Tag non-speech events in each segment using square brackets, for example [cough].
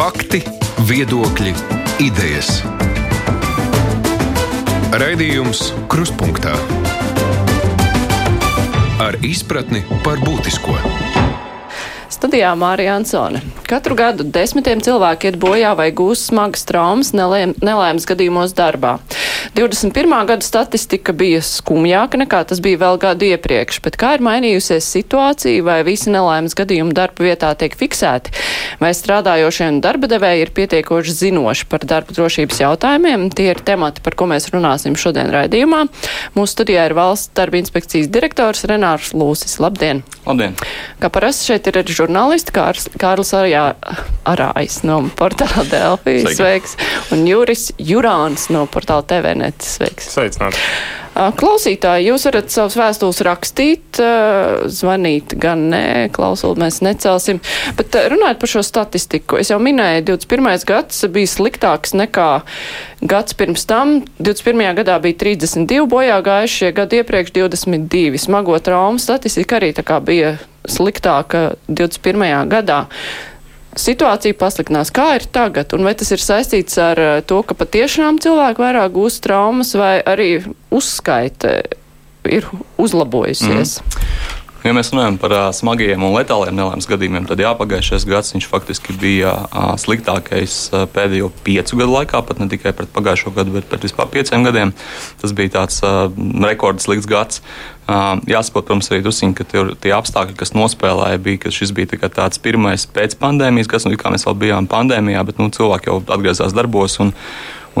Fakti, viedokļi, idejas. Raidījums Krustpunktā ar izpratni par būtisko. Studijā Mārija Ansone. Katru gadu desmitiem cilvēki iet bojā vai gūst smagas traumas nelēmas gadījumos darbā. 21. gada statistika bija skumjāka nekā tas bija vēl gadu iepriekš, bet kā ir mainījusies situācija, vai visi nelaimes gadījumi darba vietā tiek fiksēti, vai strādājošie un darba devēji ir pietiekoši zinoši par darba drošības jautājumiem, tie ir temati, par ko mēs runāsim šodien raidījumā. Mūsu studijā ir valsts darba inspekcijas direktors Renārs Lūsis. Labdien! Labdien! Kā parasti šeit ir arī žurnālisti Kārs, Kārlis Arjā, Arājs no portāla Delfī, sveiks, un Juris Jurāns no portāla TVN interneta. Sveiks! Sveicināti! Klausītāji, jūs varat savus vēstules rakstīt, zvanīt, gan nē, klausuli mēs necelsim, bet runājot par šo statistiku, es jau minēju, 21. gads bija sliktāks nekā gads pirms tam. 21. gadā bija 32 bojā gājušie, gadu iepriekš 22. Smago traumu statistika arī tā kā bija sliktāka 21. gadā situācija pasliktinās. Kā ir tagad? Un vai tas ir saistīts ar eh, to, ka patiešām cilvēki vairāk gūst traumas, vai arī uzskaite ir uzlabojusies? Mm. Ja mēs runājam par uh, smagiem un letāliem nelaimes gadījumiem, tad jā, pagājušais gads faktiski bija uh, sliktākais uh, pēdējo piecu gadu laikā, pat ne tikai pret pagājušo gadu, bet pret vispār pieciem gadiem. Tas bija tāds uh, rekords slikts gads. Uh, jāsaprot, protams, arī dusiņi, ka tie, tie apstākļi, kas nospēlēja, bija, ka šis bija tāds pirmais pēc pandēmijas gads, nu, mēs vēl bijām pandēmijā, bet nu, cilvēki jau atgriezās darbos. Un,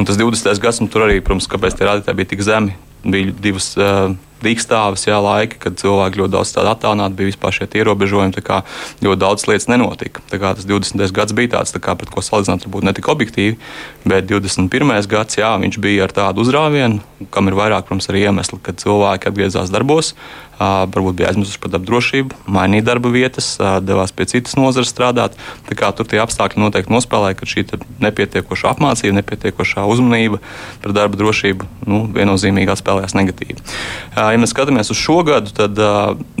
un tas 20. gadsimts, nu, tur arī, protams, kāpēc tie rādītāji bija tik zemi, bija divas. Uh, dīkstāvis, jā, laiki, kad cilvēki ļoti daudz tādu attālināti, bija vispār šie ierobežojumi, tā kā ļoti daudz lietas nenotika. Tā kā tas 20. gads bija tāds, tā kā, pret ko salīdzināt, varbūt ne tik objektīvi, bet 21. gads, jā, viņš bija ar tādu uzrāvienu, kam ir vairāk, protams, arī iemesli, kad cilvēki atgriezās darbos, varbūt bija aizmirsuši par darba drošību, mainīja darba vietas, devās pie citas nozares strādāt. Tur tie apstākļi noteikti nospēlēja, ka šī nepietiekoša apmācība, nepietiekošā uzmanība par darba drošību nu, viennozīmīgi atspēlējās negatīvi. Ja mēs skatāmies uz šo gadu, tad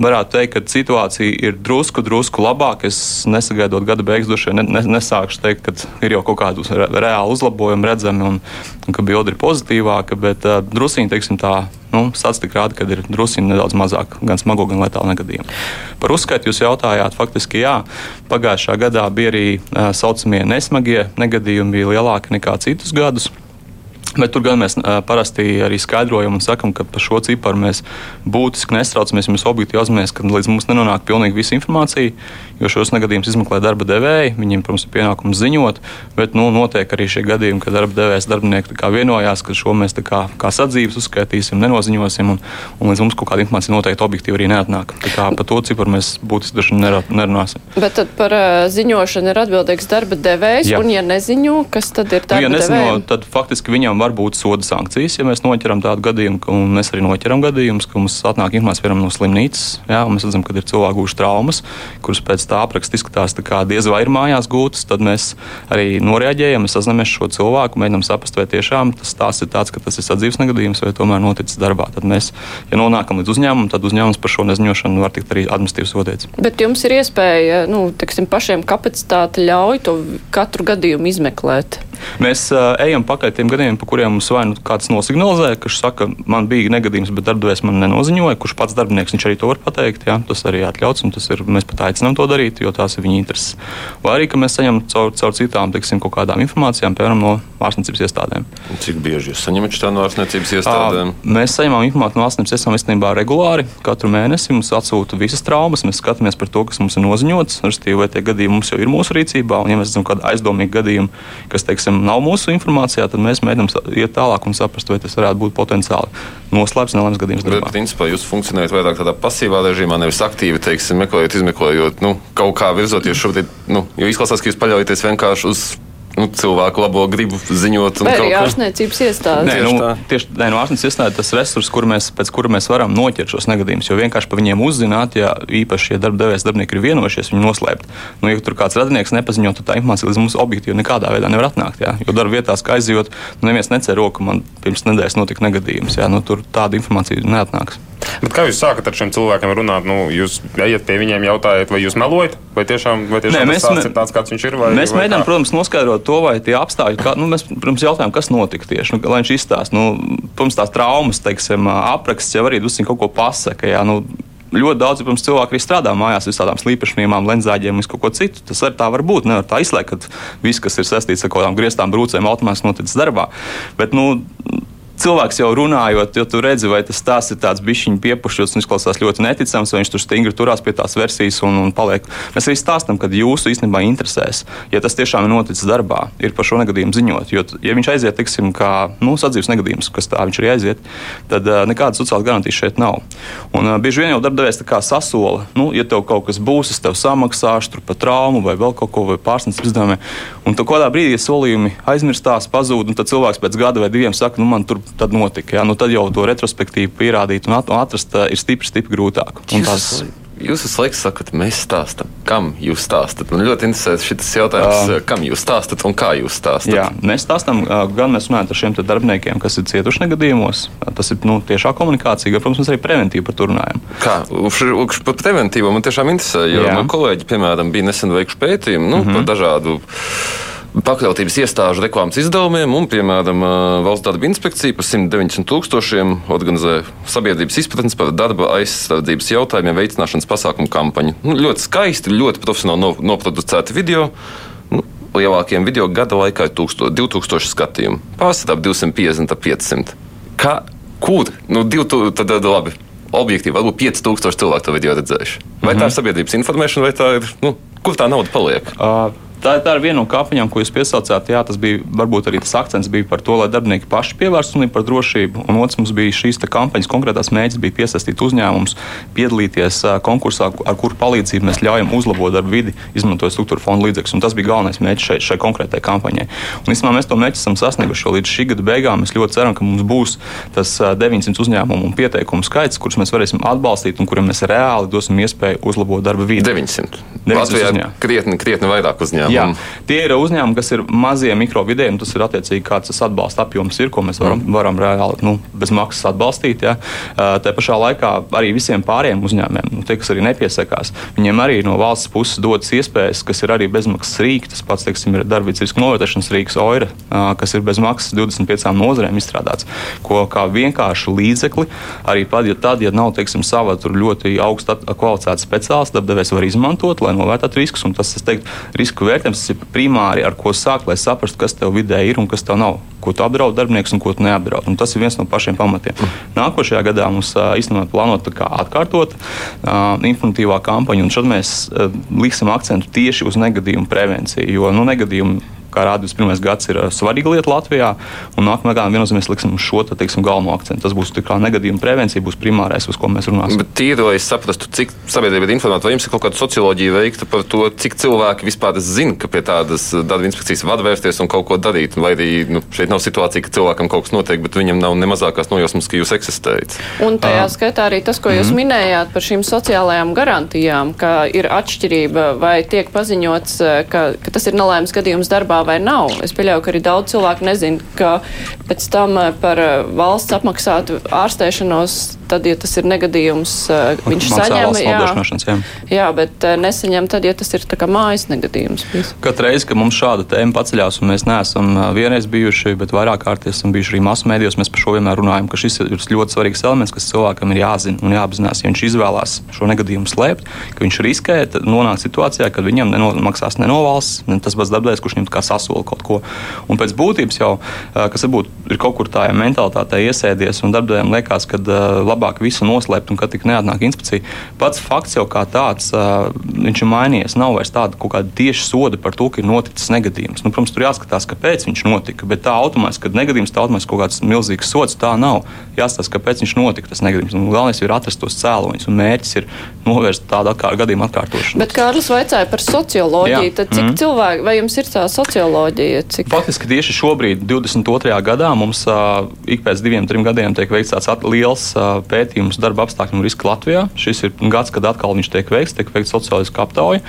varētu teikt, ka situācija ir drusku, drusku labāka. Es nesagaidot gada beigas, droši vien ne, nesākšu teikt, ka ir jau kaut kādi reāli uzlabojumi redzami un, un ka bilde ir pozitīvāka, bet druskuļi, teiksim, tā nu, statistika rāda, ka ir drusku nedaudz mazāk gan smago, gan letālu negadījumu. Par uzskaitu jūs jautājāt, faktiski jā, pagājušā gadā bija arī tā saucamie nesmagie negadījumi, bija lielāki nekā citus gadus. Bet tur gan mēs parasti arī skaidrojam un sakam, ka par šo ciparu mēs būtiski nestraucamies. Mēs objektīvi apzināmies, ka līdz mums nenonāk pilnīgi visa informācija, jo šos negadījumus izmeklē darba devēji. Viņiem, protams, ir pienākums ziņot, bet nu, notiek arī šie gadījumi, kad darba devējs darbinieki vienojās, ka šo mēs kā, kā sadzīves uzskaitīsim, nenoziņosim, un, un līdz mums kaut kāda informācija noteikti objektīvi arī neatnāk. Tā kā par to ciparu mēs būtiski daži nerunāsim. Bet tad par uh, ziņošanu ir atbildīgs darba devējs, Jā. un ja neziņo, kas tad ir tāds? Nu, ja neziņo, tad faktiski viņam var būt soda sankcijas, ja mēs noķeram tādu gadījumu, un mēs arī noķeram gadījumus, ka mums atnāk informācija piemēram no slimnīcas, jā, un mēs redzam, ka ir cilvēki guvuši traumas, kuras pēc tā apraksta izskatās diez vai ir mājās gūtas, tad mēs arī noreaģējam, mēs sazināmies šo cilvēku, mēģinām saprast, vai tiešām tas tās ir tāds, ka tas ir sadzīves negadījums vai tomēr noticis darbā. Tad mēs, ja nonākam līdz uzņēmumam, tad uzņēmums par šo neziņošanu var tikt arī administratīvs sodīts. Bet jums ir iespēja, nu, teksim, pašiem kapacitāte ļauj to katru gadījumu izmeklēt. Mēs uh, ejam pakaļ tiem gadījumiem, par kuriem mums vai nu kāds nosignalizē, kurš saka, man bija negadījums, bet darbdevējs man nenoziņoja, kurš pats darbinieks viņš arī to var pateikt. Jā, tas arī atļauts, un tas ir, mēs pat aicinām to darīt, jo tās ir viņa intereses. Vai arī, ka mēs saņemam caur, caur citām, teiksim, kaut kādām informācijām, piemēram, no ārstniecības iestādēm. Cik bieži jūs saņemat šo no ārstniecības iestādēm? À, mēs saņemam informāciju no ārstniecības iestādēm īstenībā regulāri. Katru mēnesi mums atsūta visas traumas, mēs skatāmies par to, kas mums ir noziņots, respektīvi, vai tie gadījumi mums jau ir mūsu rīcībā, un ja mēs redzam kādu aizdomīgu gadījumu, kas, teiksim, nav mūsu informācijā, tad mēs mēģinām iet tālāk un saprast, vai tas varētu būt potenciāli noslēpts nelaimes gadījums. Bet, principā, jūs funkcionējat vairāk tādā pasīvā režīmā, nevis aktīvi, teiksim, meklējot, izmeklējot, nu, kaut kā virzoties šobrīd, nu, jo izklausās, ka jūs paļaujaties vienkārši uz nu, cilvēku labo gribu ziņot. Vai arī ārstniecības iestāde? Nē, nu, tieši nē, no ārstniecības iestāde tas resurs, kur mēs, pēc kura mēs varam noķert šos negadījumus. Jo vienkārši par viņiem uzzināt, ja īpaši šie darba devējs darbinieki ir vienojušies, viņu noslēpt. Nu, ja tur kāds radinieks nepaziņo, tad tā informācija līdz mums objektīvi nekādā veidā nevar atnākt. Jā. Jo darba vietās, kā aizjūt, nu, neviens necer roku, man pirms nedēļas notika negadījums. Jā. Nu, tur tāda informācija neatnāks. Bet kā jūs sākat ar šiem cilvēkiem runāt? Nu, jūs ejat pie viņiem, jautājat, vai jūs melojat, vai tiešām, vai tiešām Nē, mēs tas ir tāds, kāds viņš ir? Vai, Mēs vai mēģinām, protams, noskaidrot to, vai tie apstākļi, kā, nu, mēs, protams, jautājām, kas notika tieši, nu, lai viņš izstāsta. Nu, protams, tās traumas, teiksim, apraksts jau arī drusku kaut ko pasaka. Jā, nu, Ļoti daudz protams, cilvēku arī strādā mājās, visādām slīpešņiem, lenzāģiem, visu kaut ko citu. Tas arī tā var būt. Nevar tā izslēgt, ka viss, kas ir saistīts ar kaut kādām grieztām brūcēm, automātiski noticis darbā. Bet, nu, cilvēks jau runājot, jo tu redzi, vai tas stāsts ir tāds bišķiņš piepušķots un izklausās ļoti neticams, vai viņš tur stingri turās pie tās versijas un, un paliek. Mēs arī stāstām, ka jūsu īstenībā interesēs, ja tas tiešām ir noticis darbā, ir par šo negadījumu ziņot. Jo, ja viņš aiziet, teiksim, kā nu, sadzīves negadījums, kas tā viņš arī aiziet, tad uh, nekādas sociālas garantijas šeit nav. Un uh, bieži vien jau darbdevējs tā kā sasola, nu, ja tev kaut kas būs, es tev samaksāšu par traumu vai vēl kaut ko, vai pārsniedz izdevumiem. Un tad kādā brīdī solījumi aizmirstās, pazūd, un tad cilvēks pēc gada vai diviem saka, nu man tur tad notika. Ja? Nu, tad jau to retrospektīvi pierādīt un at- un atrast uh, ir stipri, stipri grūtāk. Un Jūs, visu laiku sakat, mēs stāstām. Kam jūs stāstat? Man ļoti interesē šis jautājums, Um, kam jūs stāstat un kā jūs stāstat. Jā, mēs stāstām, uh, gan mēs runājam ar šiem darbiniekiem, kas ir cietuši negadījumos. Uh, Tas ir nu, tiešā komunikācija, gan, protams, mēs arī preventīvi par to runājam. Kā? Uz par preventīvo man tiešām interesē, jo man kolēģi, piemēram, bija nesen veikuši pētījumu nu, mm -hmm. par dažādu. Pakļautības iestāžu reklāmas izdevumiem, un, piemēram, Valsts darba inspekcija par 190 tūkstošiem organizē sabiedrības izpratnes par darba aizsardzības jautājumiem, veicināšanas pasākumu kampaņu. Nu, ļoti skaisti, ļoti profesionāli no, noproducēti video. Nu, lielākiem video gada laikā ir 1000 2000 skatījumu. Pārsvarā ap 250, ap 500. Kā, kur? Nu, 2000, tad, tad labi. Objektīvi, varbūt 5000 cilvēku to video redzējuši. Vai tā ir sabiedrības informēšana, vai tā ir, nu, kur tā nauda paliek? Uh, Tā, tā ir viena no kampaņām, ko jūs piesaucāt. Jā, tas bija varbūt arī tas akcents bija par to, lai darbinieki paši pievērstu uzmanību par drošību. Un otrs mums bija šīs kampaņas konkrētās mērķis bija piesaistīt uzņēmumus, piedalīties konkursā, ar kuru palīdzību mēs ļaujam uzlabot darbu vidi, izmantojot struktūra fonda līdzekļus. Un Tas bija galvenais mērķis šai, šai konkrētajai kampaņai. Un, īstenībā, mēs to mērķi esam sasnieguši jau līdz šī gada beigām. Mēs ļoti ceram, ka mums būs tas ā, 900 uzņēmumu un pieteikumu skaits, kurus mēs varēsim atbalstīt un kuriem mēs reāli dosim iespēju uzlabot darba vidi. 900. 900 Latvijā ir krietni, krietni vairāk uzņēmumu. Jā, tie ir uzņēmumi, kas ir mazie, mikro vidēji, un tas ir attiecīgi kāds tas atbalsta apjoms ir, ko mēs varam, varam reāli nu, bez maksas atbalstīt. Ja. Tā pašā laikā arī visiem pārējiem uzņēmumiem, nu, tie, kas arī nepiesakās, viņiem arī no valsts puses dotas iespējas, kas ir arī bezmaksas rīki. Tas pats, teiksim, ir darbības riska novērtēšanas rīks OIRA, ā, kas ir bez maksas 25 nozarēm izstrādāts, ko kā vienkāršu līdzekli arī pat, ja tad, ja nav, teiksim, sava ļoti augsta kvalificēta speciālista, tad devējs var izmantot, lai novērtētu riskus. Un tas, es teiktu, risku vērtējums ir primāri, ar ko sākt, lai saprastu, kas tev vidē ir un kas tev nav. Ko tu apdraud darbinieks un ko tu neapdraud. Un tas ir viens no pašiem pamatiem. Nākošajā gadā mums īstenībā plānot tā kā atkārtot uh, informatīvā kampaņu, un šad mēs uh, liksim akcentu tieši uz negadījumu prevenciju. Jo nu, negadījumu kā rāda 21. gads, ir svarīga lieta Latvijā. Un nākamajā gadā viennozīmīgi liksim šo te, teiksim, galveno akcentu. Tas būs negadījuma prevencija, būs primārais, uz ko mēs runāsim. Bet tīri, lai es saprastu, cik sabiedrība ir informēta, vai jums ir kaut kāda socioloģija veikta par to, cik cilvēki vispār zina, ka pie tādas darba inspekcijas var vērsties un kaut ko darīt. Vai arī nu, šeit nav situācija, ka cilvēkam kaut kas notiek, bet viņam nav ne mazākās nojausmas, ka jūs eksistējat. Un tajā skaitā arī tas, ko jūs minējāt par šīm sociālajām garantijām, ka ir atšķirība vai tiek paziņots, ka, ka tas ir nelaimes gadījums darbā vai nav. Es pieļauju, ka arī daudz cilvēku nezina, ka pēc tam eh, par eh, valsts apmaksātu ārstēšanos, tad, ja tas ir negadījums, eh, viņš saņem. nodrošināšanas, jā. jā, bet eh, nesaņem tad, ja tas ir tā kā mājas negadījums. Katru reizi, kad mums šāda tēma paceļās, un mēs neesam ā, vienreiz bijuši, bet vairāk kārt esam bijuši arī masu mēdījos, mēs par šo vienmēr runājam, ka šis ir ļoti svarīgs elements, kas cilvēkam ir jāzina un jāapzinās. Ja viņš izvēlās šo negadījumu slēpt, ka viņš riskē, tad nonāk situācijā, kad viņam nemaksās ne no valsts, ne tas pats darbdevējs, kurš viņam kā sasola kaut ko. Un pēc būtības jau, kas varbūt ir kaut kur tā ja mentalitātē iesēdies, un darbdevējiem liekas, ka ā, labāk visu noslēpt un ka tik neatnāk inspekcija. Pats fakts jau kā tāds, viņš ir mainījies. Nav vairs tāda kaut kāda tieša soda par to, ka ir noticis negadījums. Nu, protams, tur jāskatās, kāpēc viņš notika, bet tā automātiski, kad negadījums tā automātiski kaut kāds milzīgs sods, tā nav. Jāstāsta, kāpēc viņš notika tas negadījums. Un galvenais ir atrast tos cēloņus, un mērķis ir novērst tādu atkār, gadījumu atkārtošanu. Bet Kārlis vaicāja par socioloģiju. Jā. Tad cik Mhm. cilvēki, vai jums ir tā socioloģija? Cik... Faktiski tieši šobrīd, 22. gadā, mums uh, ik pēc diviem, trim gadiem tiek veikts tāds liels uh, pētījums darba apstākļu riska Latvijā. Šis ir gads, kad atkal viņš tiek veikts, tiek veikts sociāliska aptauja.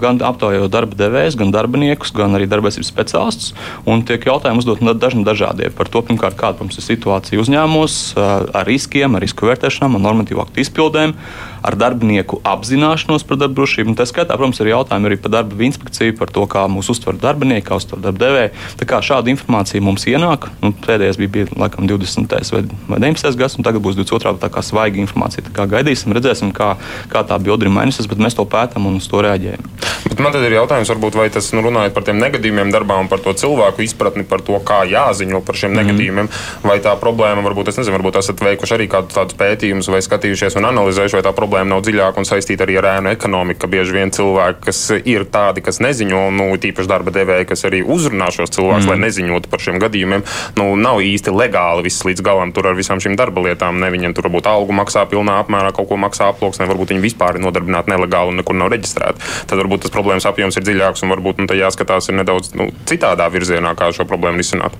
Gan aptaujājot darba devējus, gan darbiniekus, gan arī darbības speciālistus. Un tiek jautājumi uzdot dažni dažādie par to, pirmkārt, kāda mums ir situācija uzņēmumos, ar riskiem, ar risku vērtēšanām, ar normatīvu aktu izpildēm ar darbinieku apzināšanos par darba drošību. Tā skaitā, protams, ir jautājumi arī par darba inspekciju, par to, kā mūs uztver darbinieki, kā uztver darba devēji. Tā kā šāda informācija mums ienāk, nu, pēdējais bija, bija laikam 20. vai, vai 19. gads, un tagad būs 22. tā kā svaiga informācija. Tā kā gaidīsim, redzēsim, kā, kā tā biodri mainīsies, bet mēs to pētām un uz to reaģējam. Bet man ir jautājums, varbūt, vai tas, nu, runājot par tiem negadījumiem darbā un par to cilvēku izpratni par to, kā jāziņo par šiem mm. negadījumiem, vai tā problēma, varbūt, nezinu, varbūt esat veikuši arī kādu tādu pētījumus vai skatījušies un analizējuši, vai tā problēma problēma nav dziļāka un saistīta arī ar ēnu ekonomiku. Bieži vien cilvēki, kas ir tādi, kas neziņo, nu, tīpaši darba devēji, kas arī uzrunā šos cilvēkus, mm. lai neziņotu par šiem gadījumiem, nu, nav īsti legāli viss līdz galam tur ar visām šīm darba lietām. Ne viņiem tur varbūt algu maksā pilnā apmērā, kaut ko maksā aploksnē, varbūt viņi vispār ir nodarbināti nelegāli un nekur nav reģistrēti. Tad varbūt tas problēmas apjoms ir dziļāks un varbūt nu, jāskatās nedaudz nu, citādā virzienā, kā šo problēmu risināt.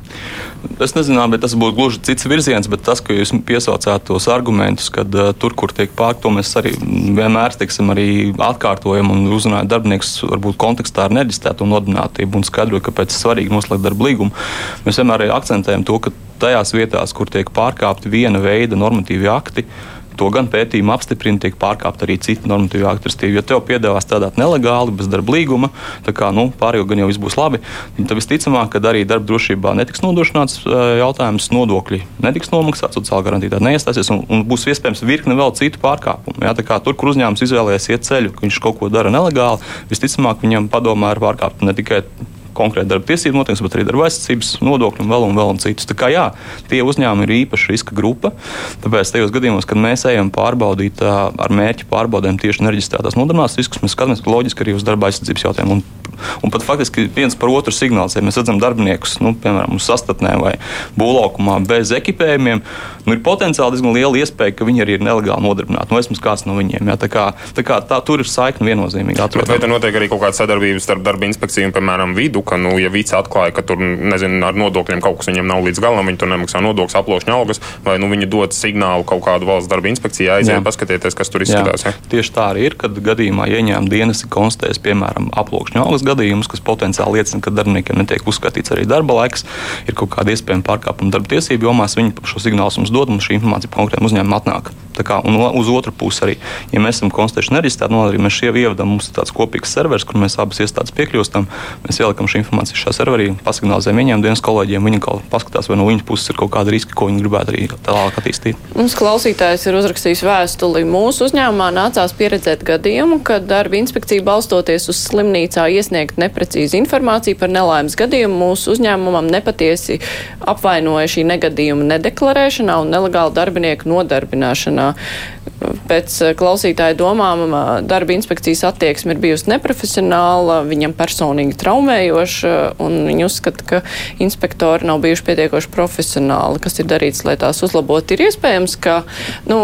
Es nezinu, bet tas būtu gluži cits virziens, bet tas, ka jūs piesaucāt tos argumentus, ka uh, tur, kur tiek pārkt, to mēs arī vienmēr teiksim, arī atkārtojam un uzrunājam darbiniekus varbūt kontekstā ar nereģistrēto nodarbinātību un skaidrojam, kāpēc ir svarīgi noslēgt darba līgumu. Mēs vienmēr arī akcentējam to, ka tajās vietās, kur tiek pārkāpti viena veida normatīvi akti, To gan pētījuma apstiprina, tiek pārkāpta arī citi normatīvi akti. Ja tev piedāvā strādāt nelegāli, bez darba līguma, tad kā, nu, pārējo gan jau viss būs labi, tad visticamāk, ka arī darba drošībā netiks nodrošināts jautājums, nodokļi netiks nomaksāti, sociāla garantīta neiestāsies un, un būs iespējams virkne vēl citu pārkāpumu. Ja, kā, tur, kur uzņēmums izvēlēsies iet ceļu, ka viņš kaut ko dara nelegāli, visticamāk viņam padomā ir pārkāpt ne tikai konkrēti darba tiesību noteikums, bet arī darba aizsardzības nodokļu un vēl un vēl un citus. Tā kā jā, tie uzņēmumi ir īpaša riska grupa. Tāpēc tajos gadījumos, kad mēs ejam pārbaudīt ar mērķi pārbaudēm tieši nereģistrētās nodarbinātības riskus, mēs skatāmies loģiski arī uz darba aizsardzības jautājumu. Un, pat faktiski viens par otru signāls, ja mēs redzam darbiniekus, nu, piemēram, sastatnē vai būvlaukumā bez ekipējumiem, nu, ir potenciāli diezgan liela iespēja, ka viņi arī ir nelegāli nodarbināti. Nu, vismaz kāds no viņiem. Jā, tā kā, tā kā tā, tur ir saikne viennozīmīgi. Vai tur notiek arī kaut kāda sadarbība starp darba inspekciju un, piemēram, vidu? ka, nu, ja vīds atklāja, ka tur, nezinu, ar nodokļiem kaut kas viņam nav līdz galam, viņi tur nemaksā nodokļus, aplošņa algas, vai nu, viņi dod signālu kaut kādu valsts darba inspekcijai, aiziet, paskatieties, kas tur izskatās. Ja? Tieši tā arī ir, kad gadījumā ieņēmuma dienas ir konstatējis, piemēram, aplošņa algas gadījumus, kas potenciāli liecina, ka darbiniekiem netiek uzskatīts arī darba laiks, ir kaut kāda iespējama pārkāpuma darba tiesību jomās, viņi šo signālu mums dod, mums šī informācija konkrētam uzņēmumam atnāk. Kā, un uz otru pusi arī, ja mēs esam konstatējuši nereģistrētu, no arī mēs šie ievedam, mums ir tāds kopīgs serveris, kur mēs abas iestādes piekļūstam, mēs ieliekam šo informāciju šajā serverī, pasignalizējam viņiem, dienas kolēģiem, viņi kaut paskatās, vai no viņas puses ir kaut kāda riska, ko viņi gribētu arī tālāk attīstīt. Mums klausītājs ir uzrakstījis vēstuli. Mūsu uzņēmumā nācās pieredzēt gadījumu, kad darba inspekcija balstoties uz slimnīcā iesniegt neprecīzu informāciju par nelaimes gadījumu, mūsu uzņēmumam nepatiesi apvainoja šī negadījuma nedeklarēšanā un nelegāla darbinieku nodarbināšanā. Pēc eh, klausītāja domām darba inspekcijas attieksme ir bijusi neprofesionāla, viņam personīgi traumējoša, un viņi uzskata, ka inspektori nav bijuši pietiekoši profesionāli. Kas ir darīts, lai tās uzlabotu? Ir iespējams, ka nu,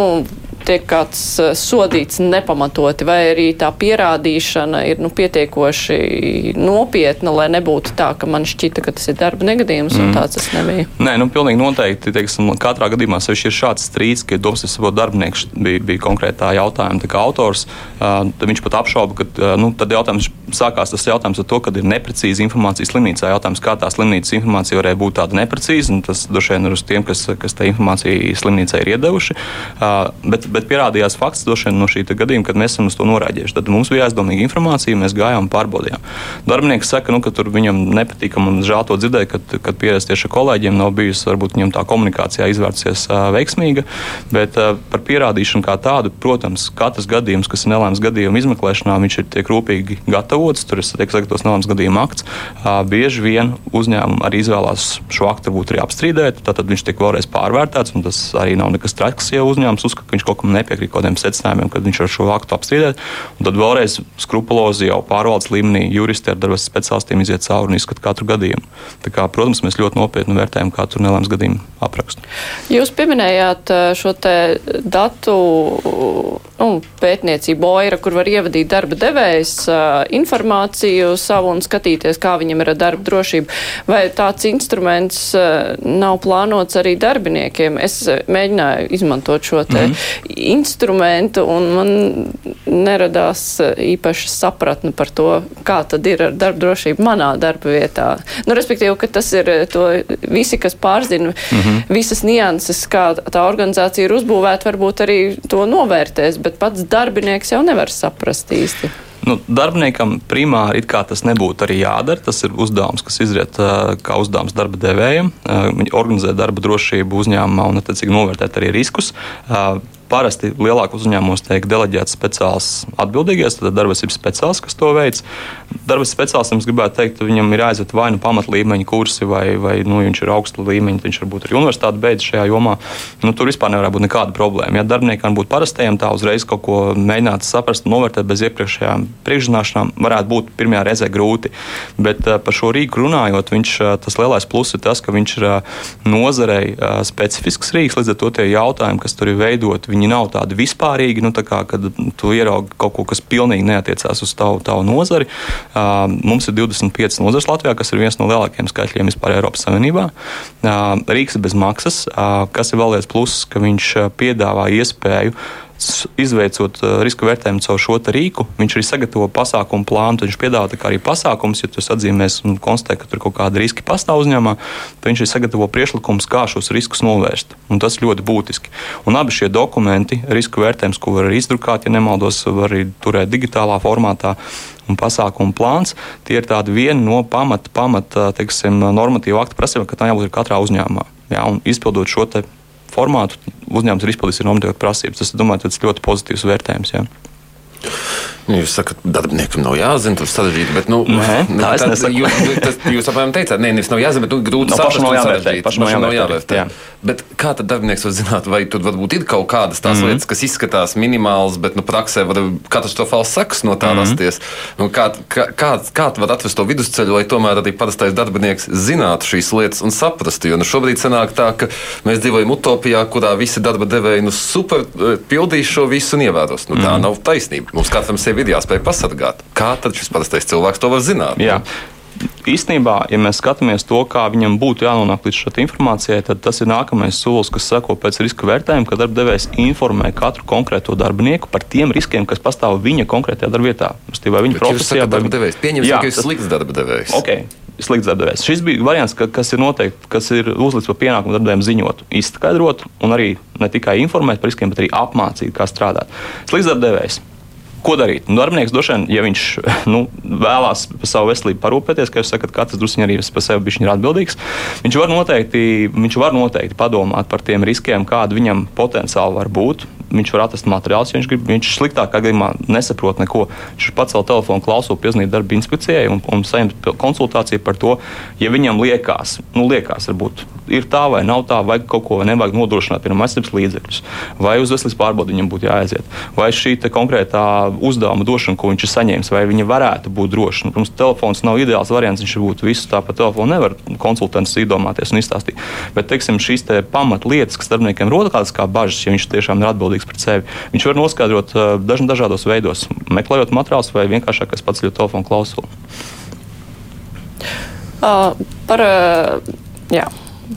tiek kāds eh, sodīts nepamatoti, vai arī tā pierādīšana ir nu, pietiekoši nopietna, lai nebūtu tā, ka man šķita, ka tas ir darba negadījums, mm. un tāds tas nebija. Nē, nu, pilnīgi noteikti. Teiksim, katrā gadījumā sevišķi ir šāds strīds, ka ka darbinieks bija, bija konkrētā jautājuma autors. Uh, viņš pat apšauba, ka nu, tad jautājums sākās tas jautājums ar to, ka ir neprecīza informācija slimnīcā. Jautājums, kā tā slimnīcas informācija varēja būt tāda neprecīza, un tas droši vien ir uz tiem, kas, kas tā informāciju slimnīcā ir iedevuši. Bet, bet pierādījās fakts no šī gadījuma, kad mēs esam uz to norādījuši. Tad mums bija aizdomīga informācija, mēs gājām un pārbaudījām. Darbinieks saka, nu, ka tur viņam nepatīk, un žēl to dzirdēt, kad, kad pieredz tieši ar kolēģiem nav bijusi, varbūt viņam tā komunikācijā izvērsies uh, veiksmīga. Bet uh, par pierādīšanu kā tādu, protams, katrs gadījums, kas ir nelēms gadījuma izmeklēšanā, viņš ir tiek rūpīgi gatavots. Tur ir tiek sagatavots nelēms gadījuma akts. Uh, bieži vien uzņēmumi arī izvēlās šo aktu varbūt arī apstrīdēt, tad viņš tiek vēlreiz pārvērtēts, un tas arī nav nekas traks, ja uzņēmums uzskata, ka viņš kaut nosaukumu, nepiekrīt kaut kādiem secinājumiem, kad viņš var šo aktu apstrīdēt. Tad vēlreiz skrupulozi jau pārvaldes līmenī juristi ar darba speciālistiem iziet cauri un izskata katru gadījumu. Tā kā, protams, mēs ļoti nopietni vērtējam katru nelēmas gadījumu aprakstu. Jūs pieminējāt šo te datu nu, pētniecību, OIRA, kur var ievadīt darba devējs informāciju savu un skatīties, kā viņam ir ar darba drošību. Vai tāds instruments nav plānots arī darbiniekiem? Es mēģināju izmantot šo te mm -hmm. Instrumentu un man neradās īpaši sapratni par to, kā tad ir ar darba drošību manā darba vietā. Nu, respektīvi, ka tas ir to visi, kas pārzina mm -hmm. visas nianses, kā tā organizācija ir uzbūvēta, varbūt arī to novērtēs, bet pats darbinieks jau nevar saprast īsti. Nu, darbiniekam primāri tas nebūtu arī jādara. Tas ir uzdevums, kas izriet kā uzdevums darba devējiem. Viņi organizē darba drošību uzņēmumā un, attiecīgi, novērtēt arī riskus parasti lielākos uzņēmumos tiek deleģēts speciāls atbildīgais, tad darbības speciālists, kas to veids. Darbības speciālistam gribētu teikt, viņam ir jāiziet vai nu pamatlīmeņa kursi, vai, vai nu, viņš ir augsta līmeņa, viņš varbūt arī universitāti beidz šajā jomā. Nu, tur vispār nevar būt nekāda problēma. Ja darbiniekam būtu parastajiem tā uzreiz kaut ko mēģināt saprast, novērtēt bez iepriekšējām priekšzināšanām, varētu būt pirmajā reizē grūti. Bet par šo rīku runājot, viņš, tas lielais pluss ir tas, ka viņš ir nozarei specifisks rīks, līdz ar to tie jautājumi, kas tur ir veidoti, viņi nav tādi vispārīgi, nu, tā kā, kad tu ieraugi kaut ko, kas pilnīgi neatiecās uz tavu, tavu nozari. Uh, mums ir 25 nozares Latvijā, kas ir viens no lielākajiem skaitļiem vispār Eiropas Savienībā. Uh, Rīks ir bez maksas, uh, kas ir vēl viens pluss, ka viņš piedāvā iespēju izveicot uh, riska vērtējumu caur šo rīku, viņš arī sagatavo pasākumu plānu. Viņš piedāvā arī pasākumus, ja tas atzīmēs un konstatē, ka tur kaut kāda riska pastāv uzņēmumā, tad viņš arī sagatavo priekšlikumus, kā šos riskus novērst. Un tas ļoti būtiski. Un abi šie dokumenti, riska vērtējums, ko var izdrukāt, ja nemaldos, var arī turēt digitālā formātā un pasākumu plāns. Tie ir tādi vieni no pamata, pamata teiksim, normatīvu aktu prasībām, ka tā jābūt katrā uzņēmumā. Jā, un izpildot šo formātu uzņēmums ir izpildījis normatīvas prasības. Tas, domāju, tas ļoti pozitīvs vērtējums. Jā. Nu, jūs sakat, darbiniekam nav jāzina, tas sarežģīti. Bet, nu, Nē, nu, tā tad, jūs, tas, jūs apmēram teicāt, nē, nevis nav jāzina, bet nu, grūti no, saprast, no sarežģīti. Pašam nav jāvērtē. Jā. Bet kā tad darbinieks var zināt, vai tur varbūt ir kaut kādas tās mm -hmm. lietas, kas izskatās minimālas, bet nu, praksē var katastrofāls seks no tā rasties? Mm -hmm. nu, kā, kā, kā, kā var atrast to vidusceļu, lai tomēr arī parastais darbinieks zinātu šīs lietas un saprastu? Jo nu, šobrīd sanāk tā, ka mēs dzīvojam utopijā, kurā visi darba devēji nu, super eh, pildīs šo visu un ievēros. Nu, tā mm -hmm. nav taisnība. Mums katram sevi ir jāspēj pasargāt. Kā tad šis parastais cilvēks to var zināt? Jā īstenībā, ja mēs skatāmies to, kā viņam būtu jānonāk līdz šai informācijai, tad tas ir nākamais solis, kas seko pēc riska vērtējuma, kad darbdevējs informē katru konkrēto darbinieku par tiem riskiem, kas pastāv viņa konkrētajā darbvietā. Vai viņa profesijā, vai darba devējs? Pieņemsim, ka jūs slikts darba devējs. Okay. Slikts darbdevējs. Šis bija variants, ka, kas ir noteikti, kas ir uzlikts par pienākumu darbdevējiem ziņot, izskaidrot un arī ne tikai informēt par riskiem, bet arī apmācīt, kā strādāt. Slikts darbdevējs Ko darīt? Nu, darbinieks droši vien, ja viņš [laughs] nu, vēlās par savu veselību parūpēties, kā jūs sakat, katrs druskuļi arī par sevi ir atbildīgs, viņš var, noteikti, viņš var noteikti padomāt par tiem riskiem, kādi viņam potenciāli var būt. Viņš var atrast materiālus, ja viņš grib. Viņš sliktākā gadījumā nesaprot neko. Viņš pacēla telefonu, klausot, piezvanīt darba inspekcijai un, un saņemt konsultāciju par to, ja viņam liekas, nu, liekas, varbūt ir tā vai nav tā, vai kaut ko nevajag nodrošināt, piemēram, aizsardzības līdzekļus, vai uz veselības pārbaudi viņam būtu jāaiziet, vai šī konkrētā uzdevuma došana, ko viņš ir saņēmis, vai viņa varētu būt droša. Nu, protams, telefons nav ideāls variants, viņš būtu visu tā pa telefonu, nevar konsultants iedomāties un izstāstīt. Bet, teiksim, šīs te pamatlietas, kas darbiniekiem rodas kādas kā bažas, ja viņš tiešām ir atbildīgs par sevi, viņš var noskaidrot uh, dažādos veidos, meklējot materiālus vai vienkāršākais pats ļoti telefonu klausuli. Uh, par, uh, jā.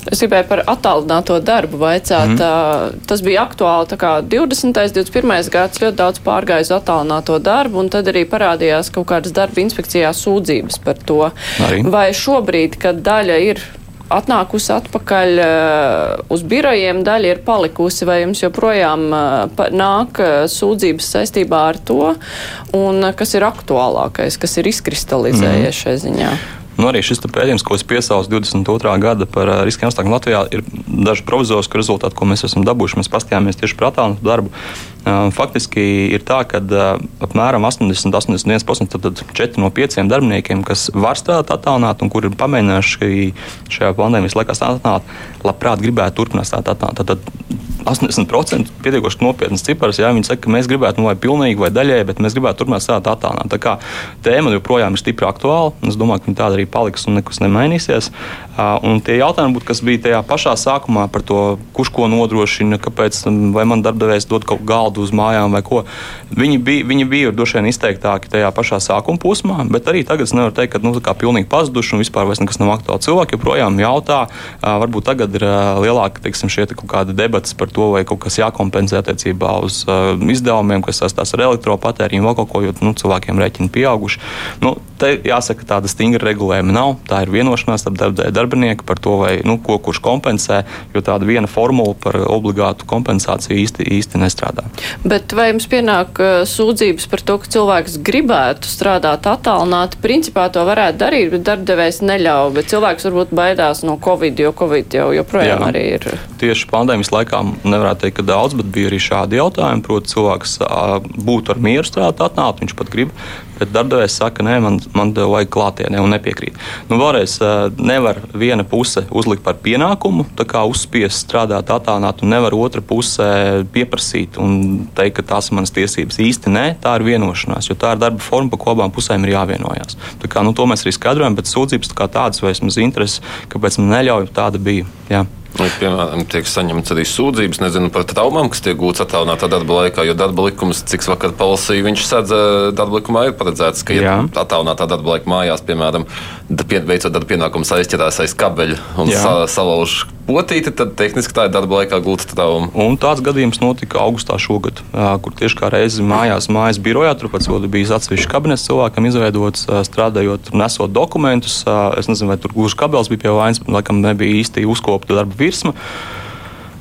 Es gribēju par attālināto darbu vaicāt. Mm. Tas bija aktuāli 20. 21. gads, ļoti daudz pārgāja uz attālināto darbu, un tad arī parādījās kaut kādas darba inspekcijā sūdzības par to. Arī. Vai šobrīd, kad daļa ir atnākusi atpakaļ uz birojiem, daļa ir palikusi, vai jums joprojām nāk sūdzības saistībā ar to, un kas ir aktuālākais, kas ir izkristalizējies mm. šai ziņā? Nu, arī šis pētījums, ko es piesaucu 22. gada par riskiem apstākļiem Latvijā, ir daži provizoriski rezultāti, ko mēs esam dabūjuši. Mēs paskatījāmies tieši par attālinātu darbu. Faktiski ir tā, ka apmēram 80-81% tad 4 no 5 darbiniekiem, kas var strādāt attālināti un kuri ir pamēģinājuši šajā pandēmijas laikā strādāt, labprāt gribētu turpināt strādāt attālināti. 80% pietiekoši nopietnas cipars. Jā, viņi saka, ka mēs gribētu, nu, vai pilnīgi vai daļēji, bet mēs gribētu turpināt strādāt attālināt. Tā kā tēma joprojām ir stipri aktuāla. Es domāju, ka viņa tāda arī paliks un nekas nemainīsies. Un tie jautājumi, būt, kas bija tajā pašā sākumā par to, kurš ko nodrošina, kāpēc, vai man darbdevējs dod kaut galdu uz mājām vai ko, viņi bija, viņi bija droši vien izteiktāki tajā pašā sākuma posmā, bet arī tagad es nevaru teikt, ka nu, pilnīgi pazuduši un vispār nekas nav aktuāli. Cilvēki joprojām jautā, varbūt tagad ir lielāka teiksim, šie te kaut kāda debats par to, vai kaut kas jākompensē attiecībā uz izdevumiem, kas saistās ar elektropatēriņu vai kaut ko, jo nu, cilvēkiem rēķini pieauguši. Nu, te jāsaka, tāda stingra regulējuma nav. Tā ir vienošanās starp darbdevēju darbinieku par to, vai, nu, ko kurš kompensē, jo tāda viena formula par obligātu kompensāciju īsti, īsti nestrādā. Bet vai jums pienāk sūdzības par to, ka cilvēks gribētu strādāt attālināti? Principā to varētu darīt, bet darbdevējs neļauj. Bet cilvēks varbūt baidās no Covid, jo Covid jau joprojām Jā. arī ir. Tieši pandēmijas laikā nevarētu teikt, ka daudz, bet bija arī šādi jautājumi. Proti, cilvēks būtu ar mieru strādāt attālināti, viņš pat grib, bet darbdevējs saka, nē, man, man vajag klātienē un nepiekrīt. Nu, vēlreiz, nevar viena puse uzlikt par pienākumu, tā kā uzspiest strādāt attālināt, un nevar otra puse pieprasīt un teikt, ka tās ir manas tiesības. Īsti nē, tā ir vienošanās, jo tā ir darba forma, pa ko abām pusēm ir jāvienojās. Tā kā, nu, to mēs arī skaidrojam, bet sūdzības kā tādas vai vismaz interesi, kāpēc man neļauj, tāda bija. Jā. Vai, piemēram, tiek saņemts arī sūdzības nezinu, par traumām, kas tiek gūtas attālinātā darba laikā, jo darba likums, cik vakar palasīju, viņš sedz, darba likumā ir paredzēts, ka, ja attālinātā darba laika mājās, piemēram, veicot darba pienākumus aizķerās aiz kabeļa un sa salauž potīti, tad tehniski tā ir darba laikā gūta trauma. Un tāds gadījums notika augustā šogad, kur tieši kā reizi mājās, mājas birojā, turpat vēl bija atsevišķs kabinets cilvēkam izveidots, strādājot, nesot dokumentus. Es nezinu, vai tur gluži kabels bija pie vainas, bet laikam nebija īsti uzkopta darba virsma.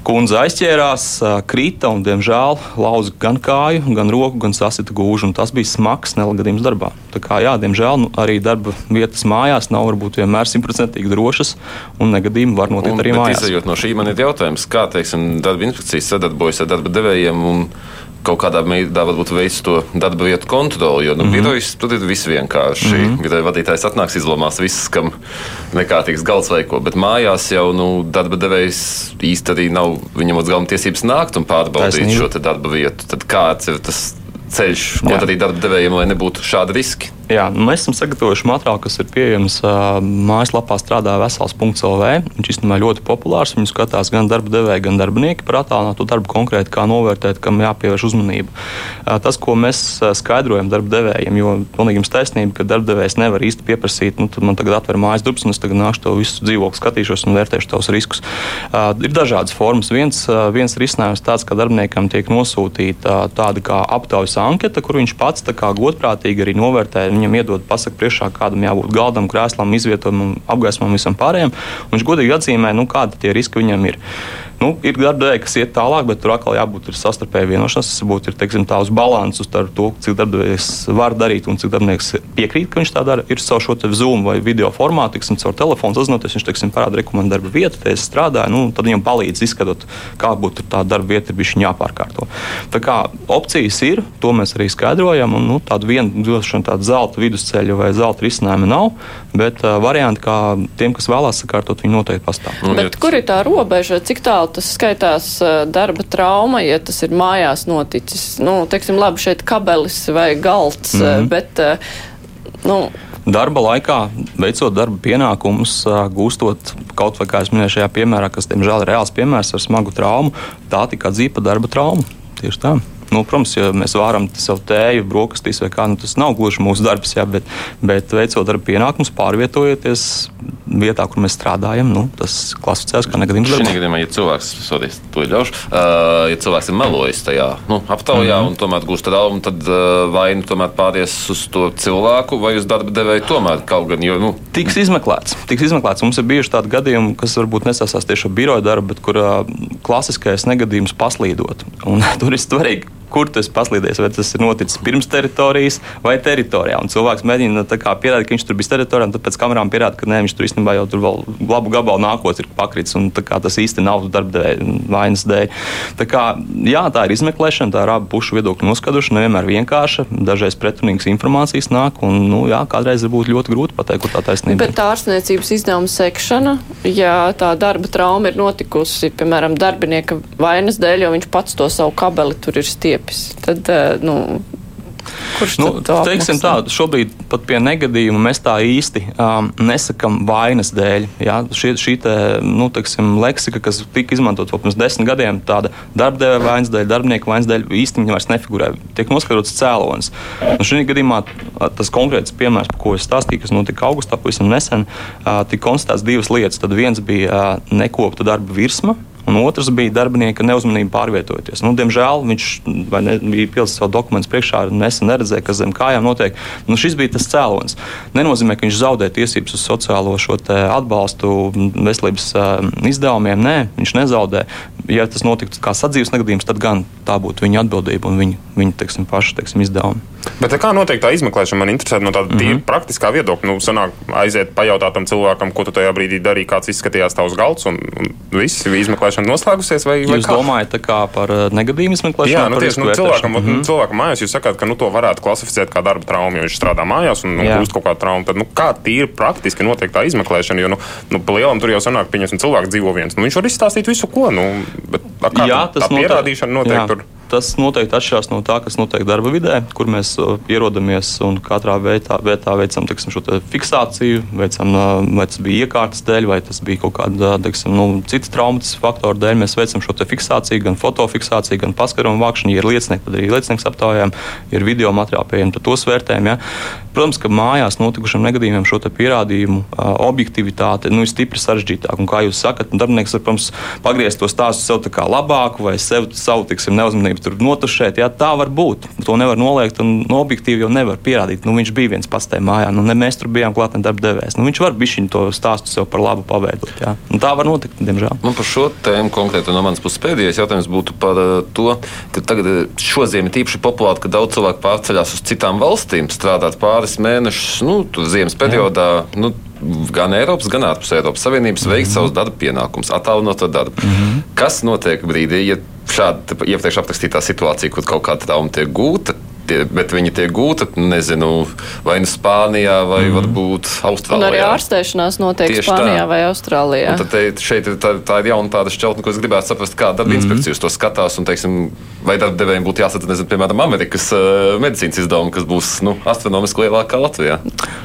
Kundze aizķērās, krita un, diemžēl, lauza gan kāju, gan roku, gan sasita gūžu. Tas bija smags nelagadījums darbā. Tā kā, jā, diemžēl, nu, arī darba vietas mājās nav varbūt vienmēr simtprocentīgi drošas, un negadījumi var notikt un, arī mājās. Izejot no šī, man ir jautājums, kā teiksim, darba inspekcijas sadarbojas ar darba devējiem. Un kaut kādā veidā varbūt veids to darba vietu kontroli. Jo nu, mm -hmm. birojas tur ir viss vienkārši. Mm -hmm. Biroja vadītājs atnāks, izlomās visus, kam nekārtīgs galds vai ko. Bet mājās jau nu, darba devējs īsti arī nav viņam uz galvenā tiesības nākt un pārbaudīt Taisnība. šo darba vietu. Tad kāds ir tas ceļš, ko darīt darba devējiem, lai nebūtu šādi riski? Jā, nu, mēs esam sagatavojuši materiālu, kas ir pieejams uh, mājaslapā strādā vesels.lv. Viņš īstenībā ļoti populārs. Viņu skatās gan darba devēji, gan darbinieki par attālināto darbu konkrēti, kā novērtēt, kam jāpievērš uzmanība. Uh, tas, ko mēs skaidrojam darba devējiem, jo pilnīgi jums taisnība, ka darba devējs nevar īsti pieprasīt, nu, tad man tagad atver mājas durvis un es tagad nākšu to visu dzīvokli, skatīšos un vērtēšu tos riskus. Uh, ir dažādas formas. Viens, viens risinājums tāds, ka darbiniekam tiek nosūtīta tāda kā aptaujas anketa, kur viņš pats godprātīgi arī novērtē viņam iedod pasaku priekšā, kādam jābūt galdam, krēslam, izvietojumam, apgaismam, visam pārējiem. Viņš godīgi atzīmē, nu, kādi tie riski viņam ir. Nu, ir darbdevēji, kas iet tālāk, bet tur atkal jābūt sastarpēji vienošanās. Tas būtu ir teiksim, tā uz balansu starp to, cik darbdevējs var darīt un cik darbinieks piekrīt, ka viņš tā dara. Ir savu šo Zoom vai video formātu, tiksim, caur telefonu sazinoties. Viņš teiksim, parāda rekomendāciju darba vietu, te es strādāju. Nu, tad viņam palīdz izskatot, kā būtu tā darba vieta, ir viņa jāpārkārto. Tā kā opcijas ir, to mēs arī skaidrojam. Un, nu, tādu vienu došanu, tādu zelta vidusceļu vai zelta risinājumu nav, bet uh, varianti, kā tiem, kas vēlās sakārtot, viņi noteikti pastāv. Bet kur ir tā robeža? Cik tālu tas skaitās darba trauma, ja tas ir mājās noticis. Nu, teiksim, labi, šeit kabelis vai galds, mm -hmm. bet, nu, darba laikā, veicot darba pienākumus, gūstot kaut vai, kā es minēju, šajā piemērā, kas, diemžēl, ir reāls piemērs ar smagu traumu, tā tika atzīta par darba traumu. Tieši tā. Nu, protams, ja mēs varam savu tēju, brokastīs vai kā, nu, tas nav gluži mūsu darbs, jā, bet, bet veicot darba pienākumus, pārvietojoties vietā, kur mēs strādājam, nu, tas klasificēs kā negadījums. Šajā gadījumā, ja cilvēks, sorry, to ļaušu, uh, ja cilvēks ir melojis tajā nu, aptaujā mm -hmm. un tomēr gūst traumu, tad uh, vai nu tomēr pāries uz to cilvēku vai uz darba devēju tomēr kaut gan. Jo, nu, tiks izmeklēts. Tiks izmeklēts. Mums ir bijuši tādi gadījumi, kas varbūt nesasās tieši ar biroja darbu, bet kur uh, klasiskais negadījums paslīdot. Un [laughs] tur ir svarīgi kur tas paslīdēs, vai tas ir noticis pirms teritorijas vai teritorijā. Un cilvēks mēģina kā, pierādīt, ka viņš tur bija teritorijā, un tad pēc kamerām pierāda, ka nē, viņš tur īstenībā jau tur vēl labu gabalu nākotnē ir pakritis, un tas īsti nav darbdevēja vainas dēļ. Tā, kā, jā, tā ir izmeklēšana, tā ir abu pušu viedokļu noskaidrošana, nevienmēr vienkārša, dažreiz pretrunīgas informācijas nāk, un nu, jā, kādreiz būt ļoti grūti pateikt, kur tā taisnība ir. Bet tā ārstniecības izdevuma sekšana, ja tā darba trauma ir notikusi, piemēram, darbinieka vainas dēļ, jo viņš pats to savu kabeli tur ir stiepis, tad, nu, Kurš nu, teiksim tā, šobrīd pat pie negadījuma mēs tā īsti um, nesakām vainas dēļ. Jā, šī šī te, nu, teiksim, leksika, kas tika izmantot pirms desmit gadiem, tāda darbdevēja vainas dēļ, darbinieku vainas dēļ, īstenībā vairs nefigurē. Tiek noskaidrots cēlonis. Nu, šī gadījumā tas konkrēts piemērs, par ko es stāstīju, kas notika augustā, pavisam nesen, uh, tika konstatēts divas lietas. Tad viens bija uh, nekopta darba virsma un otrs bija darbinieka neuzmanība pārvietojoties. Nu, diemžēl viņš ne, bija pielicis savu dokumentu priekšā, nesen neredzēja, kas zem kājām notiek. Nu, šis bija tas cēlonis. Nenozīmē, ka viņš zaudē tiesības uz sociālo atbalstu veselības uh, izdevumiem. Nē, viņš nezaudē. Ja tas notiktu kā sadzīves negadījums, tad gan tā būtu viņa atbildība un viņa, viņa teiksim, paša teiksim, izdevuma. Bet kā notiek tā izmeklēšana? Man interesē no tāda mm -hmm. praktiskā viedokļa. Nu, sanāk, aiziet pajautāt tam cilvēkam, ko tu tajā brīdī darīji, kāds izskatījās tavs galds, un, un viss izmeklēšana noslēgusies. Vai, vai jūs kā? domājat par uh, negadījumu izmeklēšanu? Jā, nu, tieši, nu, cilvēkam, mm -hmm. cilvēkam mājās jūs sakāt, ka nu, to varētu klasificēt kā darba traumu, jo viņš strādā mājās un, un gūst kaut kādu traumu. Tad, nu, kā tīri praktiski notiek tā izmeklēšana? Jo nu, nu, lielam tur jau sanāk, pieņemsim, cilvēks dzīvo viens. Nu, viņš var izstāstīt visu, ko. Nu, bet, kā, jā, tas tā pierādīšana notiek jā. tur tas noteikti atšķirās no tā, kas notiek darba vidē, kur mēs uh, ierodamies un katrā vietā, vietā veicam teksim, šo fiksāciju, veicam, uh, vai tas bija iekārtas dēļ, vai tas bija kaut kāda teksim, nu, cita traumatiska faktora dēļ. Mēs veicam šo fiksāciju, gan fotofiksāciju, gan paskarumu vākšanu. Ja ir liecinieki, tad arī liecinieks aptaujām, ir video materiāli pieejami, tad tos vērtējam. Ja. Protams, ka mājās notikušiem negadījumiem šo pierādījumu uh, objektivitāte nu, ir stipri sarežģītāka. Un, kā jūs sakat, darbinieks var, protams, pagriezt to stāstu sev labāku vai sev, savu tiksim, neuzmanību tur notušēt. Jā, tā var būt. To nevar noliegt un no objektīvi jau nevar pierādīt. Nu, viņš bija viens pats tajā mājā. Nu, ne mēs tur bijām klātienes darba devējs. Nu, viņš var bišķiņu to stāstu sev par labu paveidot. Jā. Un tā var notikt, diemžēl. Man par šo tēmu konkrēti no manas puses pēdējais jautājums būtu par uh, to, ka tagad uh, šodien ir īpaši populāri, ka daudz cilvēku pārceļās uz citām valstīm, strādāt pāris mēnešus, nu, ziemas periodā. Jā. Nu, gan Eiropas, gan ārpus Eiropas Savienības veikt mm -hmm. savus darba pienākumus, attālinot darbu. Mm -hmm. Kas notiek brīdī, ja šāda iepriekš aprakstītā situācija, kur kaut kāda trauma tiek gūta, tie, bet viņi tiek gūti, nezinu, vai nu Spānijā, vai mm. varbūt Austrālijā. Un arī ārstēšanās notiek Tieši Spānijā tā. vai Austrālijā. Un tad te, šeit ir tā, tā ir jauna tāda šķautne, ko es gribētu saprast, kā darba mm. inspekcijas to skatās, un, teiksim, vai darba devējiem būtu jāsadz, nezinu, piemēram, Amerikas uh, medicīnas izdevumi, kas būs, nu, astronomiski lielākā Latvijā.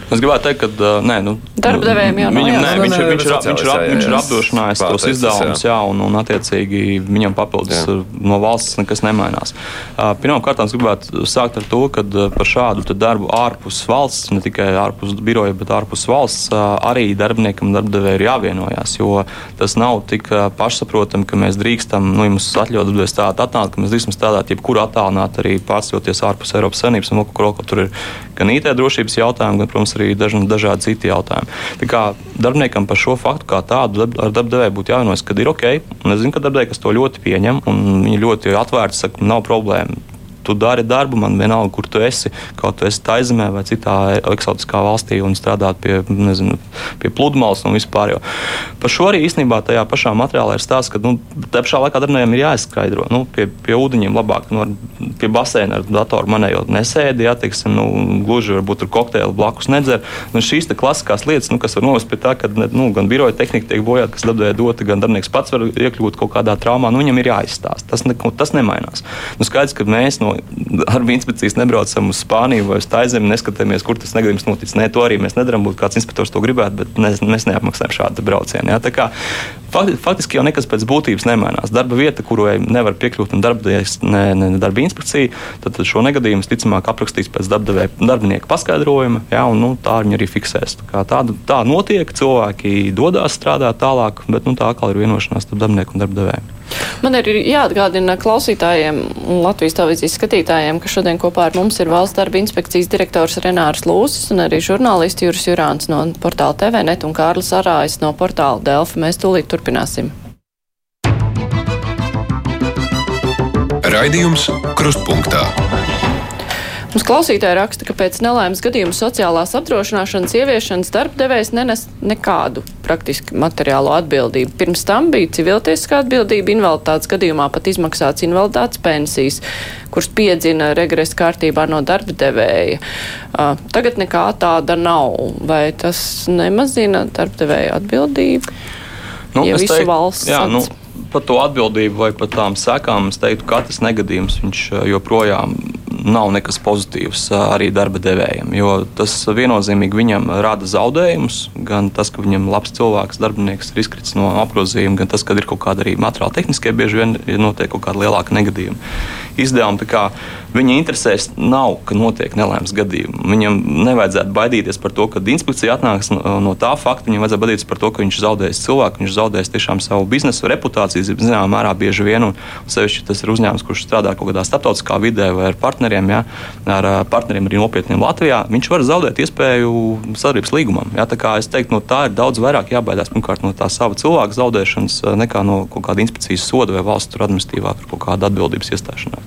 Es gribētu teikt, ka, uh, nē, nu, darba devējiem jau viņam, nē, viņš, viņš, ir, viņš, ir, viņš ir apdrošinājis tos izdevumus, jā, un, un attiecīgi viņam papildus jā. no valsts nekas nemainās. Uh, Pirmkārt, es gribētu sākt ar to, ka par šādu darbu ārpus valsts, ne tikai ārpus biroja, bet ārpus valsts, arī darbiniekam un darbdevējai ir jāvienojās. Jo tas nav tik pašsaprotami, ka mēs drīkstam, nu, ja mums atļaut darbdevējs strādāt attālināti, ka mēs drīkstam strādāt jebkuru attālināti arī pārstāvoties ārpus Eiropas Savienības un kur tur ir gan IT drošības jautājumi, gan, protams, arī daži, dažādi citi jautājumi. Tā kā darbiniekam par šo faktu kā tādu ar darbdevēju būtu jāvienojas, ka ir ok, un es zinu, ka darbdevēji, kas to ļoti pieņem, un viņi ļoti atvērti saka, nav problēma tu dari darbu, man vienalga, kur tu esi. Kaut tu esi Taizemē vai citā eksotiskā valstī un strādāt pie, nezinu, pie pludmales un vispār. Jo. Par šo arī īstenībā tajā pašā materiālā ir stāsts, ka nu, te pašā laikā darbiniekam ir jāizskaidro. Nu, pie, pie ūdeņiem labāk, nu, ar, pie baseina ar datoru manējot nesēdi, ja, teiksim, nu, gluži varbūt tur kokteili blakus nedzer. Nu, šīs klasiskās lietas, nu, kas var novest pie tā, ka nu, gan biroja tehnika tiek bojāta, kas dabūja dota, gan darbinieks pats var iekļūt kaut kādā traumā, nu, viņam ir jāizstāsta. Tas, ne, tas nemainās. Nu, skaidrs, ka mēs no ar inspekcijas nebraucam uz Spāniju vai uz Taizemi, neskatāmies, kur tas negadījums noticis. Nē, to arī mēs nedarām. Būtu kāds inspektors to gribētu, bet ne, mēs neapmaksājam šādu braucienu. Ja? Kā, faktiski jau nekas pēc būtības nemainās. Darba vieta, kurai nevar piekļūt darbdevējs, ne, ne darba inspekcija, tad šo negadījumu ticamāk aprakstīs pēc darbinieka paskaidrojuma, ja? un nu, tā viņi arī fiksēs. Tā, tā, tā notiek, cilvēki dodas strādāt tālāk, bet nu, tā atkal ir vienošanās starp darbinieku un darbdevēju. Man ir jāatgādina klausītājiem un Latvijas televīzijas skatītājiem, ka šodien kopā ar mums ir valsts darba inspekcijas direktors Renārs Lūsis un arī žurnālisti Juris Jurāns no portāla TVNet un Kārlis Arājs no portāla Delfa. Mēs tūlīt turpināsim. Raidījums Krustpunktā. Mums klausītāji raksta, ka pēc nelaimes gadījuma sociālās apdrošināšanas ieviešanas darbdevējs nenes nekādu praktiski materiālo atbildību. Pirms tam bija civiltiesiskā atbildība, invaliditātes gadījumā pat izmaksāts invaliditātes pensijas, kuras piedzina regresa kārtībā no darba devēja. Uh, tagad nekā tāda nav. Vai tas nemazina darba devēja atbildību? Nu, ja visu teiktu, valsts jā, nu, par to atbildību vai par tām sekām es teiktu, ka katrs negadījums eh, joprojām nav nekas pozitīvs eh, arī darba devējiem. Jo tas viennozīmīgi viņam rada zaudējumus. Gan tas, ka viņam labs cilvēks, darbinieks ir izkritis no apgrozījuma, gan tas, ka ir kaut kāda arī materiāla tehniskie, bieži vien ir notiek kaut kāda lielāka negadījuma kā Viņa interesēs nav, ka notiek nelaimes gadījumi. Viņam nevajadzētu baidīties par to, ka inspekcija atnāks no, no tā fakta. Viņam vajadzētu baidīties par to, ka viņš zaudēs cilvēku, viņš zaudēs tiešām savu biznesu, reputāciju. Zināmā mērā bieži vien, un sevišķi tas ir uzņēmums, kurš strādā kaut kādā starptautiskā vidē vai ar partneriem, ja, ar partneriem arī nopietniem Latvijā. Viņš var zaudēt iespēju sadarbības līgumam. Ja, tā kā es teiktu, no tā ir daudz vairāk jābaidās pirmkārt no tā sava cilvēka zaudēšanas nekā no kaut kāda inspekcijas soda vai valsts administratīvā kaut kāda atbildības iestāšanās.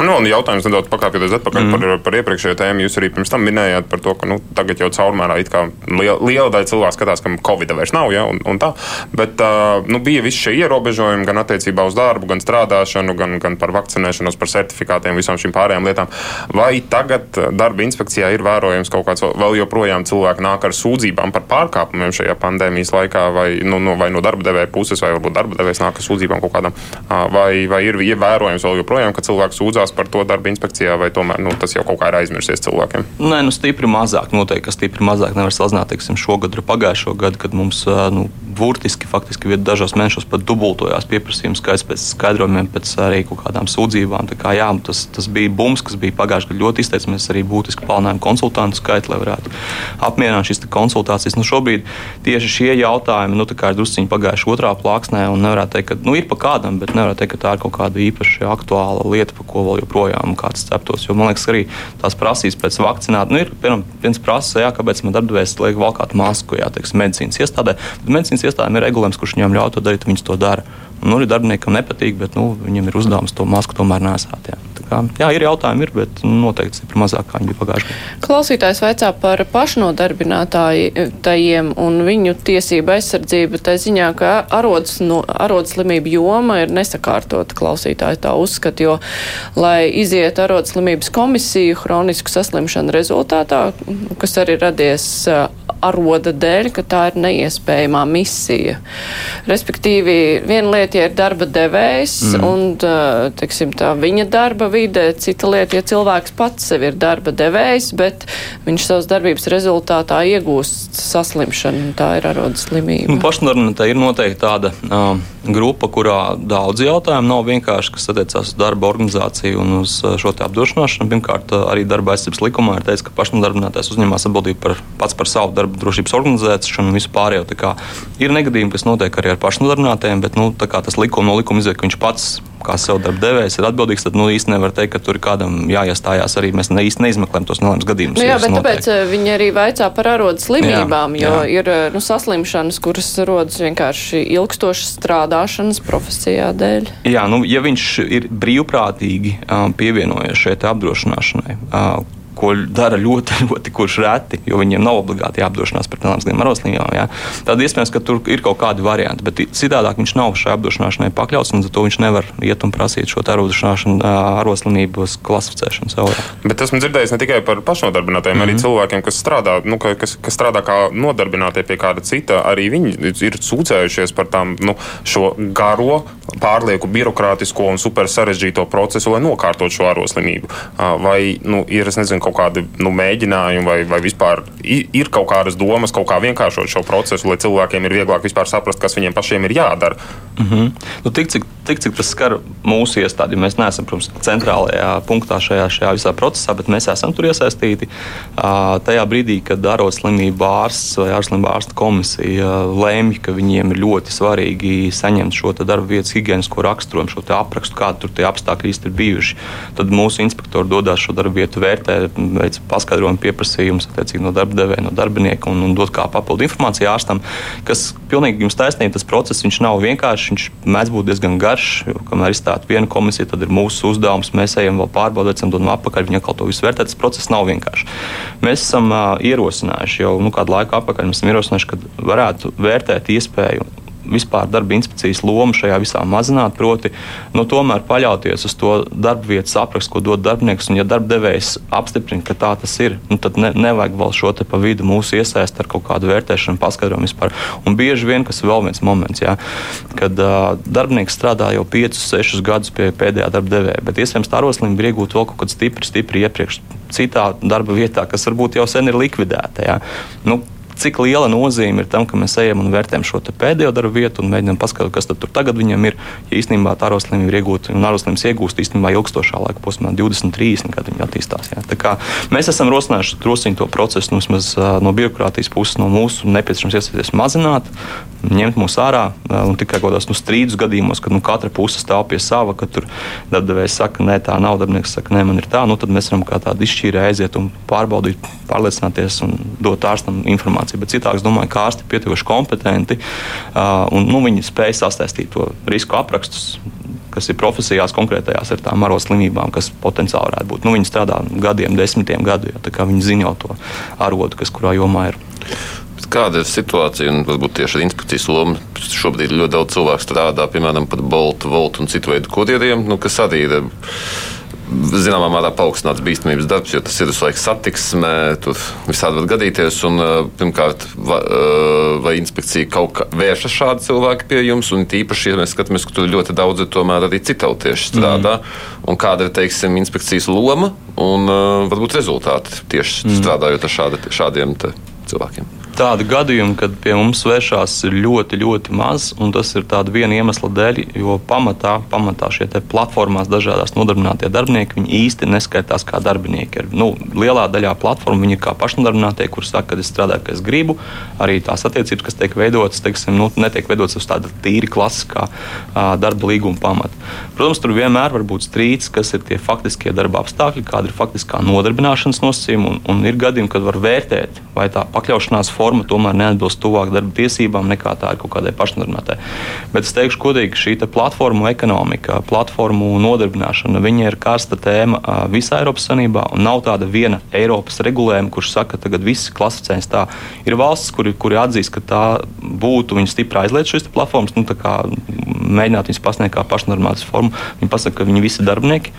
Nu, un jautājums nedaudz pakāpjoties atpakaļ mm. par, par iepriekšējo tēmu. Jūs arī pirms tam minējāt par to, ka nu, tagad jau caurmērā liela, liela daļa cilvēku skatās, ka Covid vairs nav. Ja, un, un tā. Bet uh, nu, bija visi šie ierobežojumi gan attiecībā uz darbu, gan strādāšanu, gan, gan par vakcinēšanos, par certifikātiem, visām šīm pārējām lietām. Vai tagad darba inspekcijā ir vērojams kaut kāds vēl joprojām cilvēki nāk ar sūdzībām par pārkāpumiem šajā pandēmijas laikā, vai, nu, nu, vai no darba devēja puses, vai varbūt darba devējs nāk ar sūdzībām kaut kādām, vai, vai ir ievērojams vēl joprojām, ka cilvēks sūdzās par to darba inspekcijā, vai tomēr nu, tas jau kaut kā ir aizmirsies cilvēkiem? Nē, nu stipri mazāk. Noteikti, ka stipri mazāk nevar salīdzināt teiksim, šo gadu ar pagājušo gadu, kad mums nu, burtiski faktiski dažos mēnešos pat dubultojās pieprasījums skaits pēc skaidrojumiem, pēc arī kaut kādām sūdzībām. Tā kā, jā, tas, tas bija bums, kas bija pagājušajā gadā ļoti izteikts. Mēs arī būtiski palielinājām konsultantu skaitu, lai varētu apmierināt šīs konsultācijas. Nu, šobrīd tieši šie jautājumi nu, ir drusciņi pagājuši otrā plāksnē, un nevarētu teikt, ka nu, ir pa kādam, bet nevarētu teikt, ka tā ir kaut kāda īpaši aktuāla lieta, par ko vēl joprojām kāds ceptos. Jo man liekas, arī tās prasības pēc vakcinēšanas, nu, ir viens prasa, jā, kāpēc man darbdevējs liek valkāt masku, jā, teiksim, medicīnas iestādē. Bet medicīnas iestādēm ir regulējums, kurš viņiem ļauj to darīt, viņas to dara. Un, nu, arī darbiniekam nepatīk, bet nu, viņiem ir uzdevums to masku tomēr nesāt. Jā. Kā, jā, ir jautājumi, ir, bet noteikti stipri mazāk kā viņi bija pagājušajā gadā. Klausītājs vaicā par pašnodarbinātājiem un viņu tiesību aizsardzību. Tā ziņā, ka arodas, no, arodas slimību joma ir nesakārtota klausītāji tā uzskata, jo, lai iziet arodas slimības komisiju hronisku saslimšanu rezultātā, kas arī radies aroda dēļ, ka tā ir neiespējamā misija. Respektīvi, viena lieta, ja ir darba devējs mm. un, teiksim, tā viņa darba vide, cita lieta, ja cilvēks pats sev ir darba devējs, bet viņš savas darbības rezultātā iegūst saslimšanu, un tā ir aroda slimība. Nu, Pašnodarbinātā ir noteikti tāda uh, grupa, kurā daudz jautājumu nav vienkārši, kas attiecās uz darba organizāciju un uz šo te apdrošināšanu. Pirmkārt, arī darba aizsardzības likumā ir teikts, ka pašnodarbinātais uzņemās atbildību par, pats par savu darba drošības organizēšanu un visu pārējo. Ir negadījumi, kas notiek arī ar pašnodarbinātajiem, bet nu, tas likuma no likuma izvēle, ka viņš pats kā sev darba devējs ir atbildīgs, tad nu, īstenībā nevar teikt, ka tur kādam jāiestājās. Arī mēs ne, īsti neizmeklējam tos nelaimes gadījumus. Nu, jā, bet notiek. tāpēc viņi arī vaicā par arodas slimībām, jā, jo jā. ir nu, saslimšanas, kuras rodas vienkārši ilgstošas strādāšanas profesijā dēļ. Jā, nu, ja viņš ir brīvprātīgi pievienojies šai apdrošināšanai. Ko dara ļoti, [laughs] ļoti kurš reti, jo viņiem nav obligāti jāapdrošinās par tādām slimībām, aroslīmām. Ja? Tad iespējams, ka tur ir kaut kādi varianti, bet citādāk viņš nav šai apdrošināšanai pakļauts, un to viņš nevar iet un prasīt šo aroslīmības klasificēšanu savā. Bet esmu dzirdējis ne tikai par pašnodarbinātiem, mm -hmm. arī Mhm. cilvēkiem, kas strādā, nu, kas, kas strādā kā nodarbinātie pie kāda cita. Arī viņi ir sūdzējušies par tām, nu, šo garo, pārlieku birokrātisko un super sarežģīto procesu, lai nokārtotu šo aroslimību. Vai nu, ir, es nezinu, kaut kādi nu, mēģinājumi, vai, vai vispār ir kaut kādas domas, kaut kā vienkāršot šo procesu, lai cilvēkiem ir vieglāk vispār saprast, kas viņiem pašiem ir jādara. Mm -hmm. nu, tik, cik, tik cik tas skar mūsu iestādi, mēs neesam, protams, centrālajā punktā šajā, šajā visā procesā, bet mēs esam tur iesaistīti. Tajā brīdī, kad arotslimību ārsts vai ārslimību ārsta komisija lēmj, ka viņiem ir ļoti svarīgi saņemt šo darba vietas higiēnisko raksturojumu, šo aprakstu, kādi tur tie apstākļi īsti ir bijuši, tad mūsu inspektori dodas šo darbu vietu vērtē veic paskaidrojumu pieprasījumus no darba devēja, no darbinieka un, un dot kā papildu informāciju ārstam. Kas pilnīgi jums taisnība, tas process nav vienkāršs, viņš mēdz būt diezgan garš. Garš, jo kamēr izstāta viena komisija, tad ir mūsu uzdevums. Mēs ejam vēl pārbaudīt, esam dodam atpakaļ, viņa kaut to visu vērtēt. Tas process nav vienkāršs. Mēs esam uh, ierosinājuši jau nu, kādu laiku atpakaļ, mēs esam ierosinājuši, ka varētu vērtēt iespēju vispār darba inspekcijas loma šajā visā mazināt. Proti, nu, tomēr paļauties uz to darba vietas aprakstu, ko dod darbinieks. Un, ja darba devējs apstiprina, ka tā tas ir, nu, tad ne, nevajag vēl šo te pa vidu mūsu iesaist ar kaut kādu vērtēšanu, paskaidrojumu vispār. Un bieži vien, kas ir vēl viens moments, jā, kad uh, darbinieks strādā jau 5, 6 gadus pie pēdējā darba devēja, bet iespējams tā roslība ir iegūta vēl kaut kad stipri, stipri iepriekš citā darba vietā, kas varbūt jau sen ir likvidēta. Jā. Nu, cik liela nozīme ir tam, ka mēs ejam un vērtējam šo pēdējo darbu vietu un mēģinām paskaidrot, kas tur tagad viņam ir. Ja īstenībā tā aroslīnija ir iegūta un aroslīnijas iegūst īstenībā ilgstošā laika posmā, 20, 30, kad viņi attīstās. Jā. Tā kā mēs esam rosinājuši druskuļi to procesu, nu, vismaz no birokrātijas puses, no mūsu nepieciešams iesaistīties mazināt, ņemt mūs ārā un tikai kaut kādos nu, strīdus gadījumos, kad nu, katra puse stāv pie sava, ka tur darbdevējs saka, nē, tā nav, darbinieks saka, nē, man ir tā, nu, tad mēs varam kā tādu izšķīrē aiziet un pārbaudīt, pārliecināties un dot ārstam informāciju. Bet citādi es domāju, ka ārsti ir pietiekuši kompetenti un nu, viņi spēj sastāstīt to risku aprakstus kas ir profesijās konkrētajās ar tām arotu slimībām, kas potenciāli varētu būt. Nu, viņi strādā gadiem, desmitiem gadu, jo viņi zina jau to arotu, kas kurā jomā ir. Kāda ir situācija un varbūt tieši ar inspekcijas lomu? Šobrīd ļoti daudz cilvēku strādā, piemēram, par Boltu, Voltu un citu veidu kurjeriem, nu, kas arī ir zināmā mērā paaugstināts bīstamības darbs, jo tas ir visu laiku satiksmē, tur visādi var gadīties. Un, pirmkārt, vai, vai inspekcija kaut kā vēršas šādi cilvēki pie jums, un tīpaši, ja mēs skatāmies, ka tur ļoti daudzi tomēr arī citautieši strādā, mm. un kāda ir, teiksim, inspekcijas loma un varbūt rezultāti tieši mm. strādājot ar šādi, šādiem cilvēkiem tādi gadījumi, kad pie mums vēršās ir ļoti, ļoti maz, tas ir tāda viena iemesla dēļ, jo pamatā, pamatā šie platformās dažādās nodarbinātie darbinieki īsti neskaitās kā darbinieki. Nu, lielā daļā platformu viņi ir kā pašnodarbinātie, kuriem saka, ka es strādāju, ka es gribu. Arī tās attiecības, kas tiek veidotas, teiksim, nu, netiek veidotas uz tāda tīri klasiskā uh, darba līguma pamata. Protams, tur vienmēr var būt strīds, kas ir tie faktiskie darba apstākļi, kāda ir faktiskā nodarbināšanas nosacījuma, un, un ir gadījumi, kad var vērtēt, vai tā pakļaušanās forma forma tomēr neatbilst tuvāk darba tiesībām nekā tā ir kaut kādai pašnodarbinātai. Bet es teikšu, godīgi, šī platformu ekonomika, platformu nodarbināšana, ir karsta tēma visā Eiropas Savienībā. Nav tāda viena Eiropas regulējuma, kurš saka, ka tagad viss klasificējas tā. Ir valstis, kuri, kuri atzīst, ka tā būtu viņa stipri aizliegt šīs platformas, nu, mēģināt viņas pasniegt kā pašnodarbinātas formu. Viņi pasaka, ka viņi visi ir darbinieki.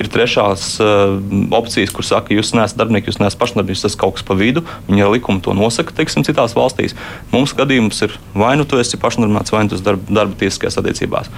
Ir trešās uh, opcijas, kur saka, jūs neesat darbinieki, jūs neesat pašnodarbināti, tas kaut kas pa vidu. Viņi ar likumu to nosaka, teiksim, citās valstīs. Mums gadījums ir vai nu tu esi pašnodarbināts, vai nu tas darba, darba tiesiskajās attiecībās.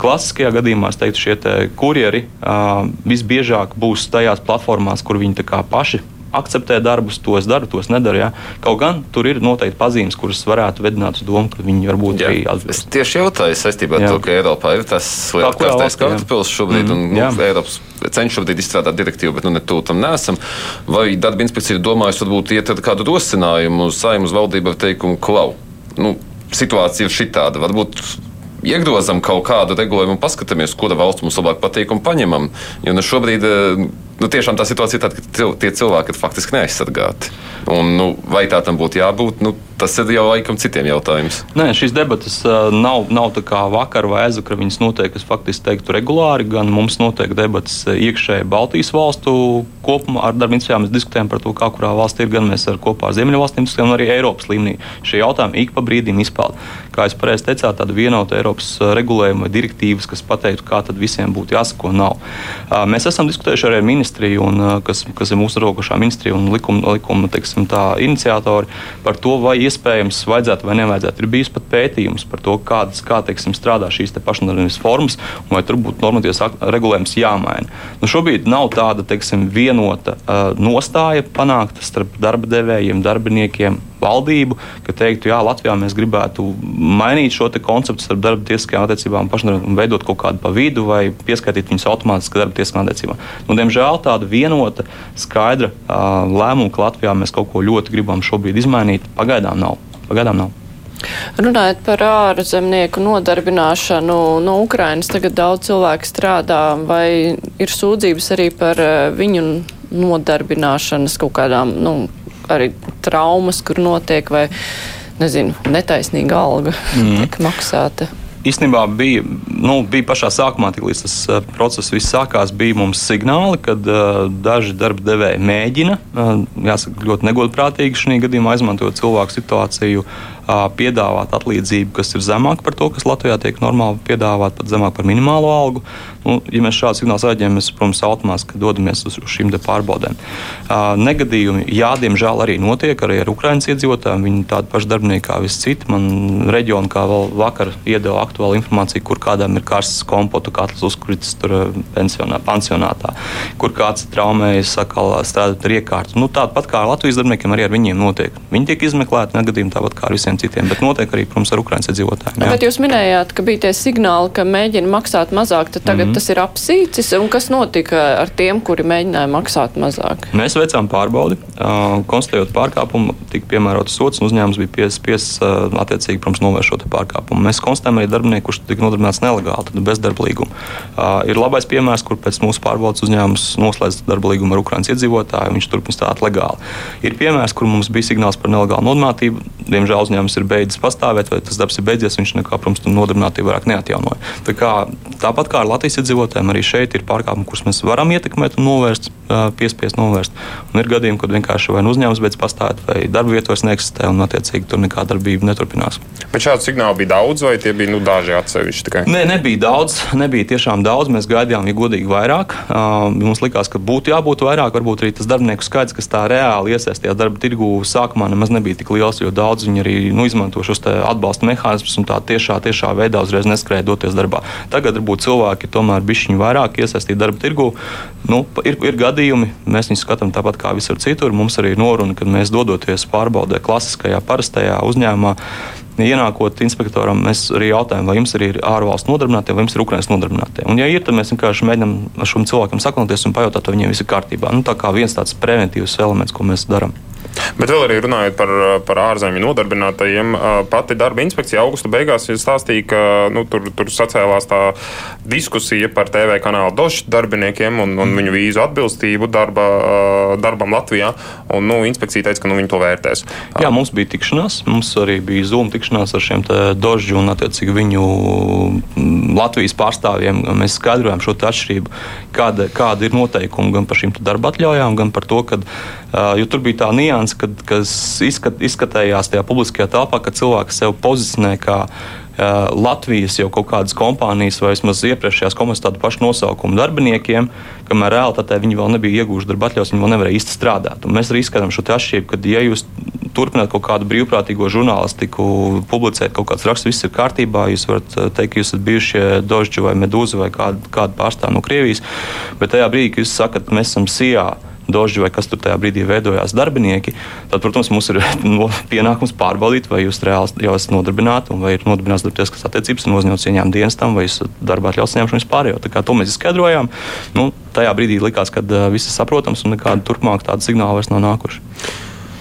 Klasiskajā gadījumā es teiktu, šie te kurjeri uh, visbiežāk būs tajās platformās, kur viņi paši akceptē darbus, tos daru, tos nedaru. Ja? Kaut gan tur ir noteikti pazīmes, kuras varētu vedināt uz domu, ka viņi varbūt jā, arī atbilst. Es tieši jautāju saistībā ar to, ka Eiropā ir tas lielākais kartupils šobrīd, mm, un nu, Eiropas cenšas šobrīd izstrādāt direktīvu, bet nu, ne tuvu tam nesam. Vai darba inspekcija ir domājusi, varbūt iet ar kādu rosinājumu uz saimnes valdību ar teikumu, klau? Nu, situācija ir šitāda. Varbūt iegrozam kaut kādu regulējumu un paskatāmies, kura valsts mums labāk patīk un paņemam. Jo nu, šobrīd nu, tiešām tā situācija ir tāda, ka tie cilvēki ir faktiski neaizsargāti. Un, nu, vai tā tam būtu jābūt, nu, tas ir jau laikam citiem jautājumiem. Nē, šīs debatas uh, nav, nav tā kā vakar vai aizvakar. Viņas notiek, es faktiski teiktu, regulāri. Gan mums notiek debatas iekšēji Baltijas valstu kopumā ar darba inspekcijām. Mēs diskutējam par to, kā kurā valstī ir. Gan mēs ar kopā ar Ziemeļvalstīm gan arī Eiropas līmenī. Šie jautājumi ik pa brīdim izpeld. Kā jūs pareizi teicāt, tāda vienota Eiropas regulējuma vai direktīvas, kas pateiktu, kā tad visiem būtu jāsako, nav. Mēs esam diskutējuši arī ar ministriju, un, kas, kas ir mūsu rokošā ministrija un likuma, likuma teiks, teiksim, tā, iniciatori par to, vai iespējams vajadzētu vai nevajadzētu. Ir bijis pat pētījums par to, kādas, kā teiksim, strādā šīs te pašnodarbības formas, un vai tur būtu normatīvs regulējums jāmaina. Nu, šobrīd nav tāda teiksim, vienota uh, nostāja panākta starp darba devējiem, darbiniekiem, valdību, ka teiktu, jā, Latvijā mēs gribētu mainīt šo konceptu starp darba tiesiskajām attiecībām un veidot kaut kādu pa vidu vai pieskaitīt viņus automātiski darba tiesiskām attiecībām. Nu, diemžēl tāda vienota, skaidra uh, lēmuma, ka Latvijā mēs kaut ko ļoti gribam šobrīd izmainīt, pagaidām nav. Pagaidām nav. Runājot par ārzemnieku nodarbināšanu no Ukrainas, tagad daudz cilvēku strādā, vai ir sūdzības arī par viņu nodarbināšanas kaut kādām nu, arī traumas, kur notiek, vai nezinu, netaisnīga alga mm. tiek maksāta. īstenībā bija, nu, bija pašā sākumā, līdz tas uh, process viss sākās, bija mums signāli, kad uh, daži darba devēji mēģina, uh, jāsaka, ļoti negodprātīgi šī gadījumā izmantojot cilvēku situāciju, uh, piedāvāt atlīdzību, kas ir zemāka par to, kas Latvijā tiek normāli piedāvāt, pat zemāk par minimālo algu. Nu, ja mēs šādu signālu saņemam, mēs, protams, automātiski dodamies uz, uz šīm pārbaudēm. Negadījumi, jā, diemžēl arī notiek arī ar Ukraiņas iedzīvotājiem. Viņi tādi paši darbinieki kā visi citi. Man reģiona kā vēl vakar iedeva aktuālu informāciju, kur kādam ir karsts kompotu katls uzkritis tur pensionā, pansionātā, kur kāds traumējas, sakal strādāt ar iekārtu. Nu, Tāpat kā Latvijas darbiniekiem arī ar viņiem notiek. Viņi tiek izmeklēti negadījumi tāpat kā ar visiem citiem, bet notiek arī, protams, ar Ukraiņas iedzīvotājiem. Bet jūs minējāt, ka bija tie signāli, ka mēģina maksāt mazāk, tad tagad mm -hmm. tas ir apsīcis. Un kas notika ar tiem, kuri mēģināja maksāt mazāk? Mēs veicām pārbaudi, uh, konstatējot pārkāpumu, tika piemērots sots, un uzņēmums bija spiests uh, attiecīgi, protams, novērst šo pārkāpumu. Mēs konstatējam arī darbinieku, kurš tika nodarbināts nelegāli, tad bezdarba līgumu. Uh, ir labais piemērs, kur pēc mūsu pārbaudas uzņēmums noslēdz darba līgumu ar Ukraiņas iedzīvotāju, viņš turpina strādāt legāli. Ir piemērs, kur mums bija signāls par nelegālu nodarbinātību. Diemžēl uzņēmums ir beidzis pastāvēt, vai tas darbs ir beidzies, viņš nekā, protams, nodarbinātību vairāk neatjaunoja. Tā kā, tāpat kā ar Latvijas iedzīvotājiem, arī šeit ir pārkāpumi, kurus mēs varam ietekmēt un novērst, piespiest novērst. Un ir gadījumi, kad vienkārši vai nu uzņēmums beidz pastāvēt, vai darba vieta vairs neeksistē, un attiecīgi tur nekāda darbība neturpinās. Bet šādu signālu bija daudz, vai tie bija nu, daži atsevišķi tikai? Nē, nebija daudz, nebija tiešām daudz. Mēs gaidījām, ja godīgi, vairāk. Mums likās, ka būtu jābūt vairāk. Varbūt arī tas darbinieku skaits, kas tā reāli iesaistījās darba tirgū, sākumā nemaz nebija tik liels, jo daudz viņi arī nu, izmanto šos atbalsta mehānismus un tā tiešā, tiešā veidā uzreiz neskrēja doties darbā. Tagad varbūt cilvēki tomēr bišķiņu vairāk iesaistīti darba tirgū. Nu, ir, ir gadījumi, mēs viņus skatām tāpat kā visur citur. Mums arī ir noruna, kad mēs dodoties pārbaudē klasiskajā, parastajā uzņēmumā ienākot inspektoram, mēs arī jautājam, vai jums arī ir ārvalstu nodarbinātie, vai jums ir Ukraiņas nodarbinātie. Un, ja ir, tad mēs vienkārši mēģinām ar šiem cilvēkiem saknoties un pajautāt, vai viņiem viss ir kārtībā. Nu, tā kā viens tāds preventīvs elements, ko mēs darām. Bet vēl arī runājot par, par ārzemju nodarbinātajiem, pati darba inspekcija augusta beigās stāstīja, ka nu, tur, tur sacēlās tā diskusija par TV kanāla došu darbiniekiem un, un viņu vīzu atbilstību darba, darbam Latvijā. Un, nu, inspekcija teica, ka nu, viņi to vērtēs. Jā, mums bija tikšanās, mums arī bija Zoom tikšanās ar šiem dožu un attiecīgi viņu Latvijas pārstāvjiem. Mēs skaidrojam šo atšķirību, kāda, kāda ir noteikumi gan par šīm darba atļaujām, gan par to, ka jo tur bija tā nianse, kad, kas izskat, izskatījās tajā publiskajā telpā, ka cilvēks sev pozicionē kā Latvijas jau kaut kādas kompānijas vai vismaz iepriekšējās komandas tādu pašu nosaukumu darbiniekiem, kamēr realitātē viņi vēl nebija iegūši darba atļaus, viņi vēl nevarēja īsti strādāt. Un mēs arī izskatām šo atšķirību, ka, ja jūs turpināt kaut kādu brīvprātīgo žurnālistiku, publicēt kaut kādas rakstus, viss ir kārtībā. Jūs varat teikt, ka jūs esat bijušie Dožģi vai Medūza vai kādu, kādu pārstāvu no Krievijas, bet tajā brīdī, kad jūs sakat, mēs esam Sijā doži vai kas tur tajā brīdī veidojās darbinieki, tad, protams, mums ir [laughs] no, pienākums pārbaudīt, vai jūs reāli jau esat nodarbināti vai ir nodarbināts darbtieskas attiecības un uzņemts ieņēmuma dienestam vai darbā atļauts saņemšanu vispār. Tā kā to mēs izskaidrojām, nu, tajā brīdī likās, ka viss ir saprotams un nekāda turpmāk tāda signāla vairs nav nākuši.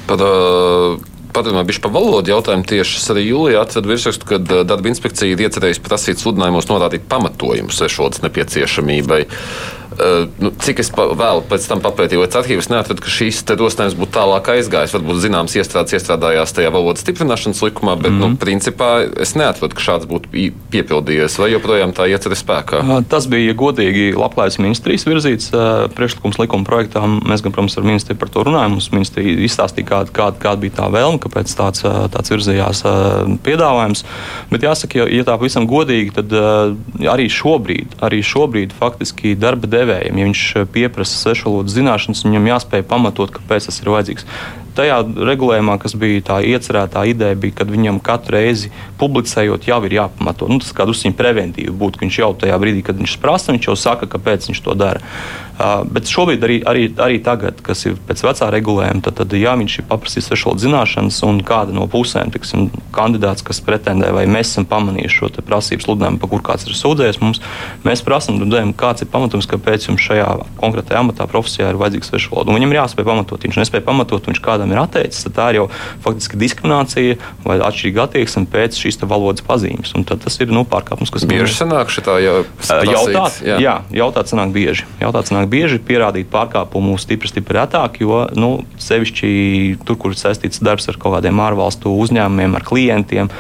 Tad, uh... Padomājiet, bija par valodu jautājumu tieši. Arī jūlijā atradu virsrakstu, ka darba inspekcija ir iecerējusi prasīt sludinājumos norādīt pamatojumu svešvalodas nepieciešamībai. Eh, nu, cik es pa, vēl pēc tam papētīju līdz arhīvus, neatradu, ka šīs rosinājums būtu tālāk aizgājis. Varbūt zināms iestrādes iestrādājās tajā valodas stiprināšanas likumā, bet, mm nu, mhm. principā es neatradu, ka šāds būtu piepildījies, vai joprojām tā iecer spēkā. Tas bija godīgi Labklājības ministrijas virzīts priekšlikums likuma projektām. Mēs, gan, protams, ar ministriju par to runājām. Mums ministrija izstāstīja, kāda, kāda, kāda bija tā vēlme, kāpēc tāds, tāds virzījās piedāvājums. Bet jāsaka, ja, ja tā pavisam godīgi, tad arī šobrīd, arī šobrīd faktiski darba devēja devējiem. Ja viņš eh, pieprasa svešvalodas zināšanas, viņam jāspēj pamatot, kāpēc tas ir vajadzīgs. Tajā regulējumā, kas bija tā iecerētā ideja, bija, ka viņam katru reizi publicējot, jau ir jāpamato. Nu, tas kā drusku preventīvi būtu, ka viņš jau tajā brīdī, kad viņš prasa, viņš jau saka, kāpēc viņš to dara. Uh, bet šobrīd, arī, arī, arī tagad, kas ir pēc vecā regulējuma, tad, tad jā, viņš ir paprasījis svešvalodas zināšanas, un kāda no pusēm, tiksim, kandidāts, kas pretendē, vai mēs esam pamanījuši šo prasību sludinājumu, pa kur kāds ir sūdzējies mums, mēs prasām, kāds ir pamatojums, kāpēc jums šajā konkrētajā amatā profesijā ir vajadzīgs svešvaloda. Viņam ir jāspēj pamatot, viņš nespēja pamatot, viņš kādam jautājumu ir atteicis, tad tā ir jau faktiski diskriminācija vai atšķirīga attieksme pēc šīs valodas pazīmes. Tad tas ir nu, pārkāpums, kas bieži sanāk šitā jau jautāt. Jā. jā, jautāt sanāk bieži. Jautāt sanāk bieži, pierādīt pārkāpumu stipri, stipri retāk, jo nu, sevišķi tur, kur ir saistīts darbs ar kaut kādiem ārvalstu uzņēmumiem, ar klientiem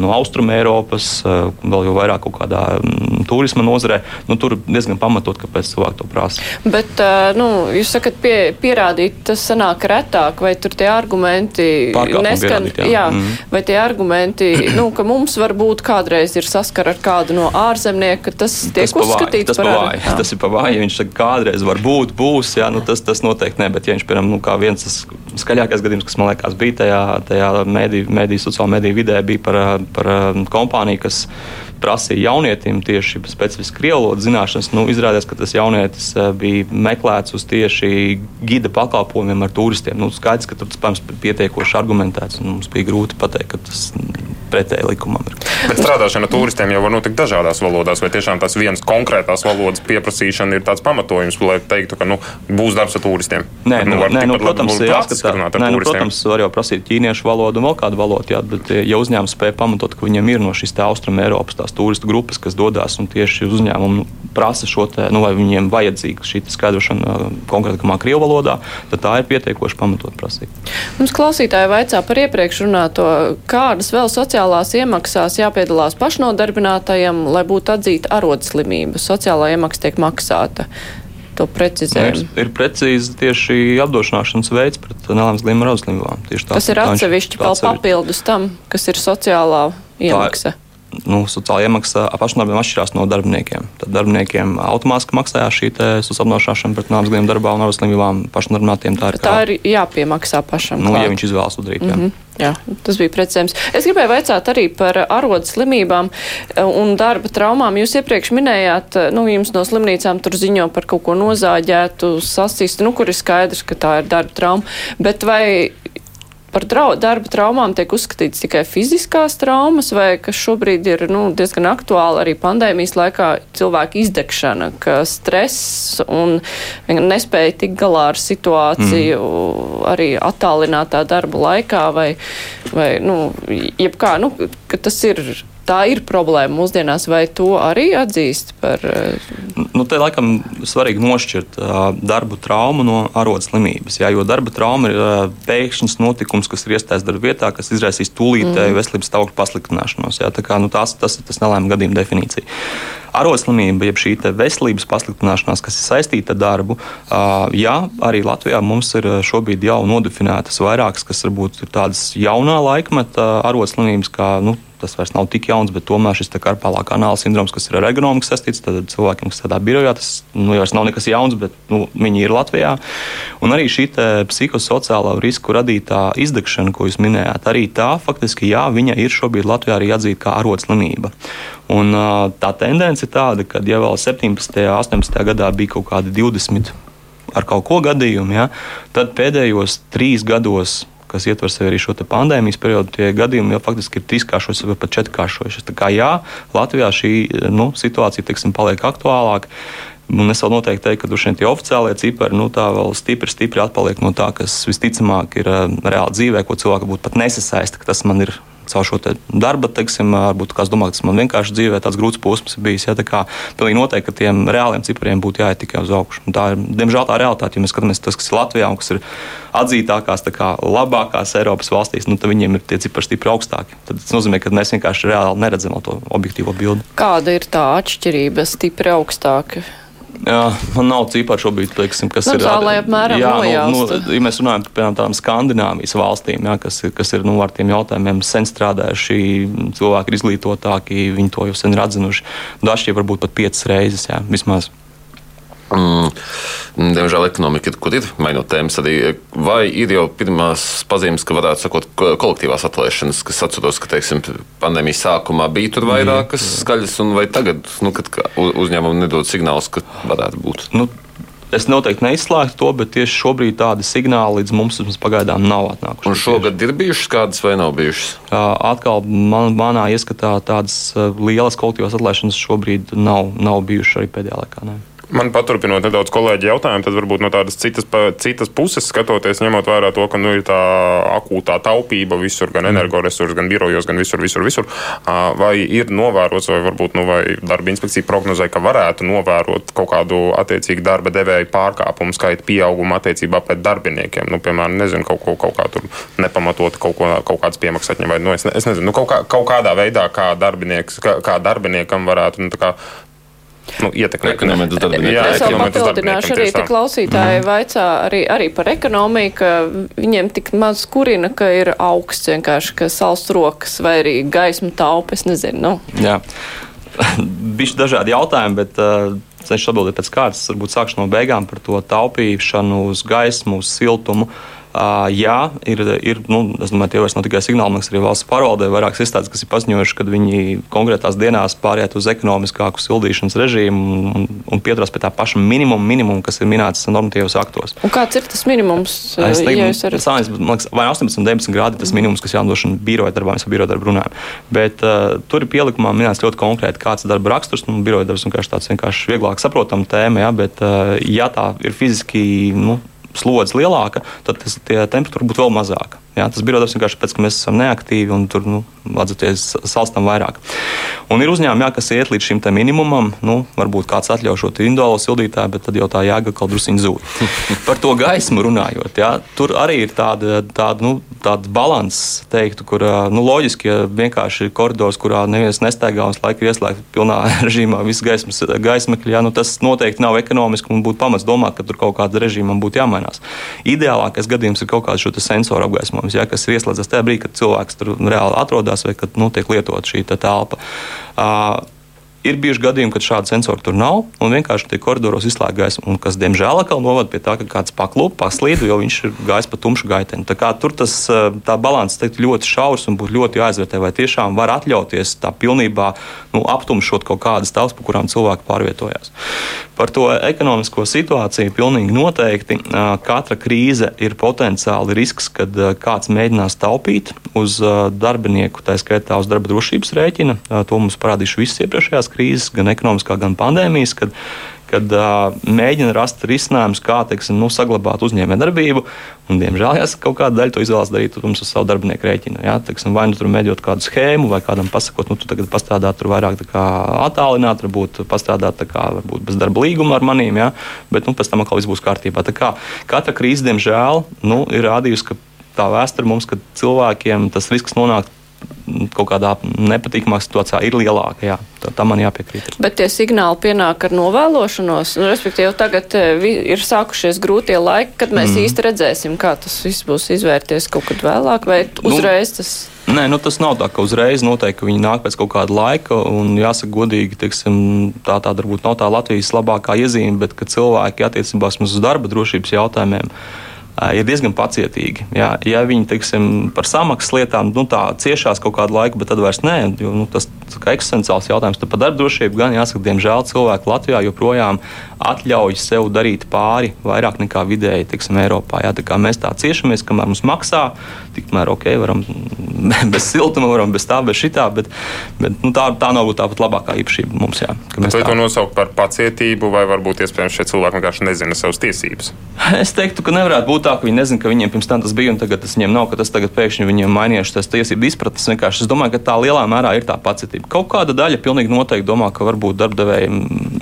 no Austrum Eiropas, vēl jau vairāk kaut kādā m, turisma nozarē, nu, tur diezgan pamatot, kāpēc cilvēki to prasa. Bet, nu, jūs sakat, pie, pierādīt, tas sanāk retāk, vai tur tie argumenti neskan, jā. Jā, mm. vai tie argumenti, nu, ka mums varbūt kādreiz ir saskara ar kādu no ārzemnieka, tas tiek tas uzskatīts tas par vāju. Tas ir pa vāju, ja viņš saka, kādreiz varbūt būs, jā, nu, tas, tas noteikti ne, bet ja viņš, piemēram, nu, kā viens tas skaļākais gadījums, kas man liekas bija tajā, tajā mediju, mediju sociālā mediju vidē, bija par, par kompāniju, kas prasīja jaunietim tieši specifiski krievu valodas zināšanas. Nu, izrādās, ka tas jaunietis eh, bija meklēts uz tieši gida pakalpojumiem ar turistiem. Nu, skaidrs, ka tur tas pietiekoši argumentēts. Mums bija grūti pateikt, ka tas pretēji likumam ir. Bet strādāšana ar turistiem jau var notikt dažādās valodās, vai tiešām tas viens konkrētās valodas pieprasīšana ir tāds pamatojums, lai teiktu, ka nu, būs darbs ar turistiem? Nē, nu, nē, nu, protams, jāskatās. Nē, nu, protams, var jau prasīt ķīniešu valodu un vēl kādu valodu, jā, bet ja uzņēmums spēj pamatot, ka viņiem ir no šīs Austrum Eiropas tās turistu grupas, kas dodas un tieši uzņēmumu prasa šo te, nu, vai viņiem vajadzīga šī skaidrošana uh, konkrētākā krievu valodā, tad tā ir pietiekoši pamatot prasīt. Mums klausītāji vaicā par iepriekš runāto, kādas vēl sociālās iemaksās jāpiedalās pašnodarbinātajam, lai būtu atzīta arodslimība. Sociālā iemaksa tiek maksāta. To precizējumu. Ir, ir precīzi tieši apdrošināšanas veids pret nelēmas glīma arodslimībām. Tas ir atsevišķi vēl papildus tam, kas ir sociālā iemaksa. Tā, nu, sociālā iemaksa pašnodarbiem atšķirās no darbiniekiem. Tad darbiniekiem automātiski maksājās šī apmaksāšana pret nāves gadiem darbā un ar slimībām pašnodarbinātiem. Tā ir, kā, tā ir jāpiemaksā pašam. Nu, klāt. ja viņš izvēlas to darīt. Jā. Mm -hmm. Jā, tas bija precizējums. Es gribēju vaicāt arī par arodas slimībām un darba traumām. Jūs iepriekš minējāt, nu, jums no slimnīcām tur ziņo par kaut ko nozāģētu, sasistu, nu, kur ir skaidrs, ka tā ir darba trauma. Bet vai par trau darba traumām tiek uzskatīts tikai fiziskās traumas, vai kas šobrīd ir nu, diezgan aktuāli arī pandēmijas laikā cilvēka izdegšana, ka stress un nespēja tikt galā ar situāciju mm. arī attālinātā darba laikā, vai, vai nu, jebkā, nu, ka tas ir tā ir problēma mūsdienās, vai to arī atzīst par? Eh, nu, te laikam svarīgi nošķirt uh, darbu traumu no arodas slimības. Jā, jo darba trauma ir uh, pēkšņs notikums, kas ir iestājas darba vietā, kas izraisīs tūlītēju mm. veselības stāvokļa pasliktināšanos. Jā, kā, nu, tās, tas ir tas nelēma gadījuma definīcija. Arodslimība, jeb šī veselības pasliktināšanās, kas ir saistīta ar darbu, jā, arī Latvijā mums ir šobrīd jau nodefinētas vairākas, kas varbūt ir tādas jaunā laikmeta arodslimības, kā nu, tas vairs nav tik jauns, bet tomēr šis karpālā kanāla sindroms, kas ir ar ergonomiku saistīts, tad cilvēkiem, kas strādā birojā, tas nu, vairs nav nekas jauns, bet nu, viņi ir Latvijā. Un arī šī psihosociālā risku radītā izdegšana, ko jūs minējāt, arī tā faktiski, jā, viņa ir šobrīd Latvijā arī atzīta kā arodslimība. Un, tā tendence ir tāda, ka ja vēl 17. un 18. gadā bija kaut kādi 20 ar kaut ko gadījumu, ja, tad pēdējos trīs gados kas ietver sevi arī šo pandēmijas periodu, tie gadījumi jau faktiski ir trīskāršojušies vai pat četrkāršojušies. Tā kā jā, Latvijā šī nu, situācija teiksim, paliek aktuālāka. Un es vēl noteikti teiktu, ka šie oficiālie cipari nu, vēl stipri, stipri atpaliek no tā, kas visticamāk ir uh, reāli dzīvē, ko cilvēki būtu pat nesasaista, ka tas man ir caur šo darba, teiksim, varbūt kāds domā, ka tas man vienkārši dzīvē tāds grūts posms ir bijis. Ja, tā kā pilnīgi noteikti, ka tiem reāliem cipriem būtu jāiet tikai uz augšu. Un tā ir, diemžēl, tā realitāte. Ja mēs skatāmies tas, kas ir Latvijā un kas ir atzītākās, kā, labākās Eiropas valstīs, nu, tad viņiem ir tie cipari stipri augstāki. Tad tas nozīmē, ka mēs vienkārši reāli neredzam to objektīvo bildi. Kāda ir tā atšķirība stipri augstāka? Jā, man nav cipari šobrīd, teiksim, kas nu, ir. Tā, lai apmēram jā, nu, nu, ja mēs runājam par tādām Skandināvijas valstīm, jā, kas, ir, kas ir nu, ar tiem jautājumiem sen strādājuši, cilvēki ir izglītotāki, viņi to jau sen ir atzinuši. Jau varbūt pat piecas reizes, jā, vismaz. Mm, diemžēl ekonomika ir mainot tēmas arī. Vai ir jau pirmās pazīmes, ka varētu sakot kolektīvās atlaišanas, kas atceros, ka teiksim, pandēmijas sākumā bija tur vairākas mm. skaļas, un vai tagad, nu, uzņēmumi nedod signālus, ka varētu būt? Nu, Es noteikti neizslēgtu to, bet tieši šobrīd tādi signāli līdz mums pagaidām nav atnākuši. Un šogad ir bijušas kādas vai nav bijušas? Atkal man, manā ieskatā tādas lielas kolektīvās atlaišanas šobrīd nav, nav bijušas arī pēdējā laikā. Ne. Man paturpinot nedaudz kolēģi jautājumu, tad varbūt no tādas citas, citas puses skatoties, ņemot vērā to, ka nu, ir tā akūtā taupība visur, gan energoresursos, gan birojos, gan visur, visur, visur. Vai ir novērots, vai varbūt nu, vai darba inspekcija prognozē, ka varētu novērot kaut kādu attiecīgu darba devēju pārkāpumu skaitu pieaugumu attiecībā pret darbiniekiem? Nu, piemēram, nezinu, kaut, kaut, kaut kā tur nepamatot kaut, ko, kaut kādas piemaksas atņemt, vai nu, es, es nezinu, nu, kaut, kā, kaut kādā veidā, kā, kā, kā darbiniekam varētu nu, nu, ietekmē ekonomikas darbinieku. Jā, es vēl papildināšu arī te klausītāji mm. vaicā arī, arī par ekonomiju, ka viņiem tik maz kurina, ka ir augsts vienkārši, ka salsts rokas vai arī gaismu taupa, es nezinu. Nu. Jā. [laughs] Bišķi dažādi jautājumi, bet uh, cenšos atbildēt pēc kārtas. Varbūt sākšu no beigām par to taupīšanu uz gaismu, uz siltumu. Uh, jā, ir, ir nu, domāju, tie vairs nav tikai signāli, man arī valsts pārvaldē vairākas iestādes, kas ir paziņojuši, ka viņi konkrētās dienās pāriet uz ekonomiskāku sildīšanas režīmu un, un pieturās pie tā paša minimuma, minimuma, kas ir minēts normatīvos aktos. Un kāds ir tas minimums? Es teiktu, ja ar... sānis, liekas, vai 18 un 19 grādi ir tas minimums, kas jānodrošina biroja darbā, mēs par biroja darbu runājam. Bet uh, tur ir pielikumā minēts ļoti konkrēti, kāds ir darba raksturs, nu, biroja darbs vienkārši tāds vienkārši vieglāk saprotama tēma, ja, bet uh, ja tā ir fiziski, nu, slodze lielāka, tad tas, tie temperatūra būtu vēl mazāka. Jā, tas bija darbs vienkārši pēc, ka mēs esam neaktīvi un tur nu, atzīties salstam vairāk. Un ir uzņēmumi, jā, kas iet līdz šim minimumam. Nu, varbūt kāds atļauj šo individuālo sildītāju, bet tad jau tā jēga kaut druskuļi zūd. [laughs] Par to gaismu runājot, jā, tur arī ir tāda, tāda, nu, tāda balanss, teiktu, kur nu, loģiski, ja vienkārši ir koridors, kurā neviens nestaigā un laika ieslēgts pilnā [laughs] režīmā, visas gaismas, gaismekļi, jā, nu, tas noteikti nav ekonomiski un būtu pamats domāt, ka tur kaut kāda režīma būtu jāmainās. Ideālākais gadījums ir kaut kāds šo sensoru apgaismojumu uzņēmums, ja, kas ir ieslēdzas tajā brīdī, kad cilvēks tur reāli atrodas vai kad nu, tiek lietot šī telpa. Uh, Ir bijuši gadījumi, kad šādu sensoru tur nav, un vienkārši tie koridoros izslēgta gaisma, un kas, diemžēl, atkal novada pie tā, ka kāds paklūp, paslīd, jo viņš ir gājis pa tumšu gaiteni. Tā kā tur tas balans teikt, ļoti šaurs un būtu ļoti jāizvērtē, vai tiešām var atļauties tā pilnībā nu, aptumšot kaut kādas telpas, pa kurām cilvēki pārvietojās. Par to ekonomisko situāciju pilnīgi noteikti. Katra krīze ir potenciāli risks, kad kāds mēģinās taupīt uz darbinieku, tā skaitā uz darba drošības rēķina. To mums parādījuši visas iepriekšējās ekonomiskās krīzes, gan ekonomiskā, gan pandēmijas, kad, kad uh, mēģina rast risinājumus, kā teiksim, nu, saglabāt uzņēmējdarbību. Diemžēl jāsaka, kaut kāda daļa to izvēlas darīt uz savu darbinieku rēķinu. Jā, teiksim, vai nu tur mēģinot kādu schēmu, vai kādam pasakot, nu, tu tagad pastrādā tur vairāk attālināt, varbūt pastrādāt kā, varbūt bez darba līguma ar manīm, jā, bet nu, pēc tam atkal viss būs kārtībā. Tā kā katra krīze, diemžēl, nu, ir rādījusi, tā vēsture mums, ka cilvēkiem tas risks nonākt kaut kādā nepatīkamā situācijā ir lielāka. Jā, tā, tā man jāpiekrīt. Bet tie signāli pienāk ar novēlošanos. Nu, respektīvi, tagad eh, ir sākušies grūtie laiki, kad mēs mm. īsti redzēsim, kā tas viss būs izvērties kaut kad vēlāk, vai nu, uzreiz tas. Nē, nu, tas nav tā, ka uzreiz noteikti viņi nāk pēc kaut kāda laika. Un, jāsaka, godīgi, teiksim, tā, tā varbūt nav tā Latvijas labākā iezīme, bet cilvēki attiecībā uz darba drošības jautājumiem ir diezgan pacietīgi. Jā. Ja viņi teiksim, par samaksas lietām nu, ciešās kaut kādu laiku, bet tad vairs nē, jo nu, tas ir eksistenciāls jautājums. Tad par darba drošību gan jāsaka, diemžēl cilvēki Latvijā joprojām atļauj sev darīt pāri vairāk nekā vidēji teiksim, Eiropā. Jā. Tā kā mēs tā ciešamies, kamēr mums maksā, tikmēr ok, varam [laughs] bez siltuma, varam bez tā, bez šitā, bet, bet nu, tā, tā nav tāpat labākā īpašība mums. Jā, vai tā... to nosaukt par pacietību, vai varbūt iespējams šie cilvēki vienkārši nezina savas tiesības? [laughs] Es teiktu, ka nevarētu būt tā, ka viņi nezina, ka viņiem pirms tam tas bija un tagad tas viņiem nav, ka tas tagad pēkšņi viņiem mainījuši tas tiesību izpratnes. Vienkārši es domāju, ka tā lielā mērā ir tā pacietība. Kaut kāda daļa pilnīgi noteikti domā, ka varbūt darbdevējiem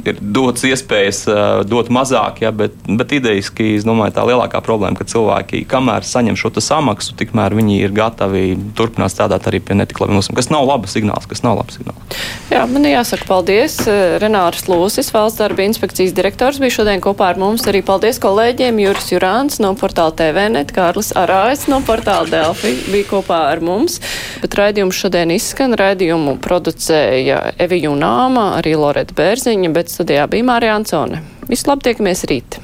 ir dots iespējas dot mazāk, ja, bet, bet idejiski es domāju, tā lielākā problēma, ka cilvēki, kamēr saņem šo samaksu, tikmēr viņi ir gatavi turpināt strādāt arī pie netik labiem nosacījumiem, kas nav labs signāls, kas nav labs signāls. Jā, man jāsaka paldies. Renārs Lūsis, valsts darba inspekcijas direktors, bija šodien kopā ar mums. Arī paldies kolēģiem Juris Jurāns no portāla TVNet, Kārlis Arājs no portāla Delfi bija kopā ar mums. Bet raidījums šodien izskan. Raidījumu producēja Evija Unāma, arī Loreta Bērziņa, bet studijā bija Mārija Ansone. Visu labi, tiekamies rīt!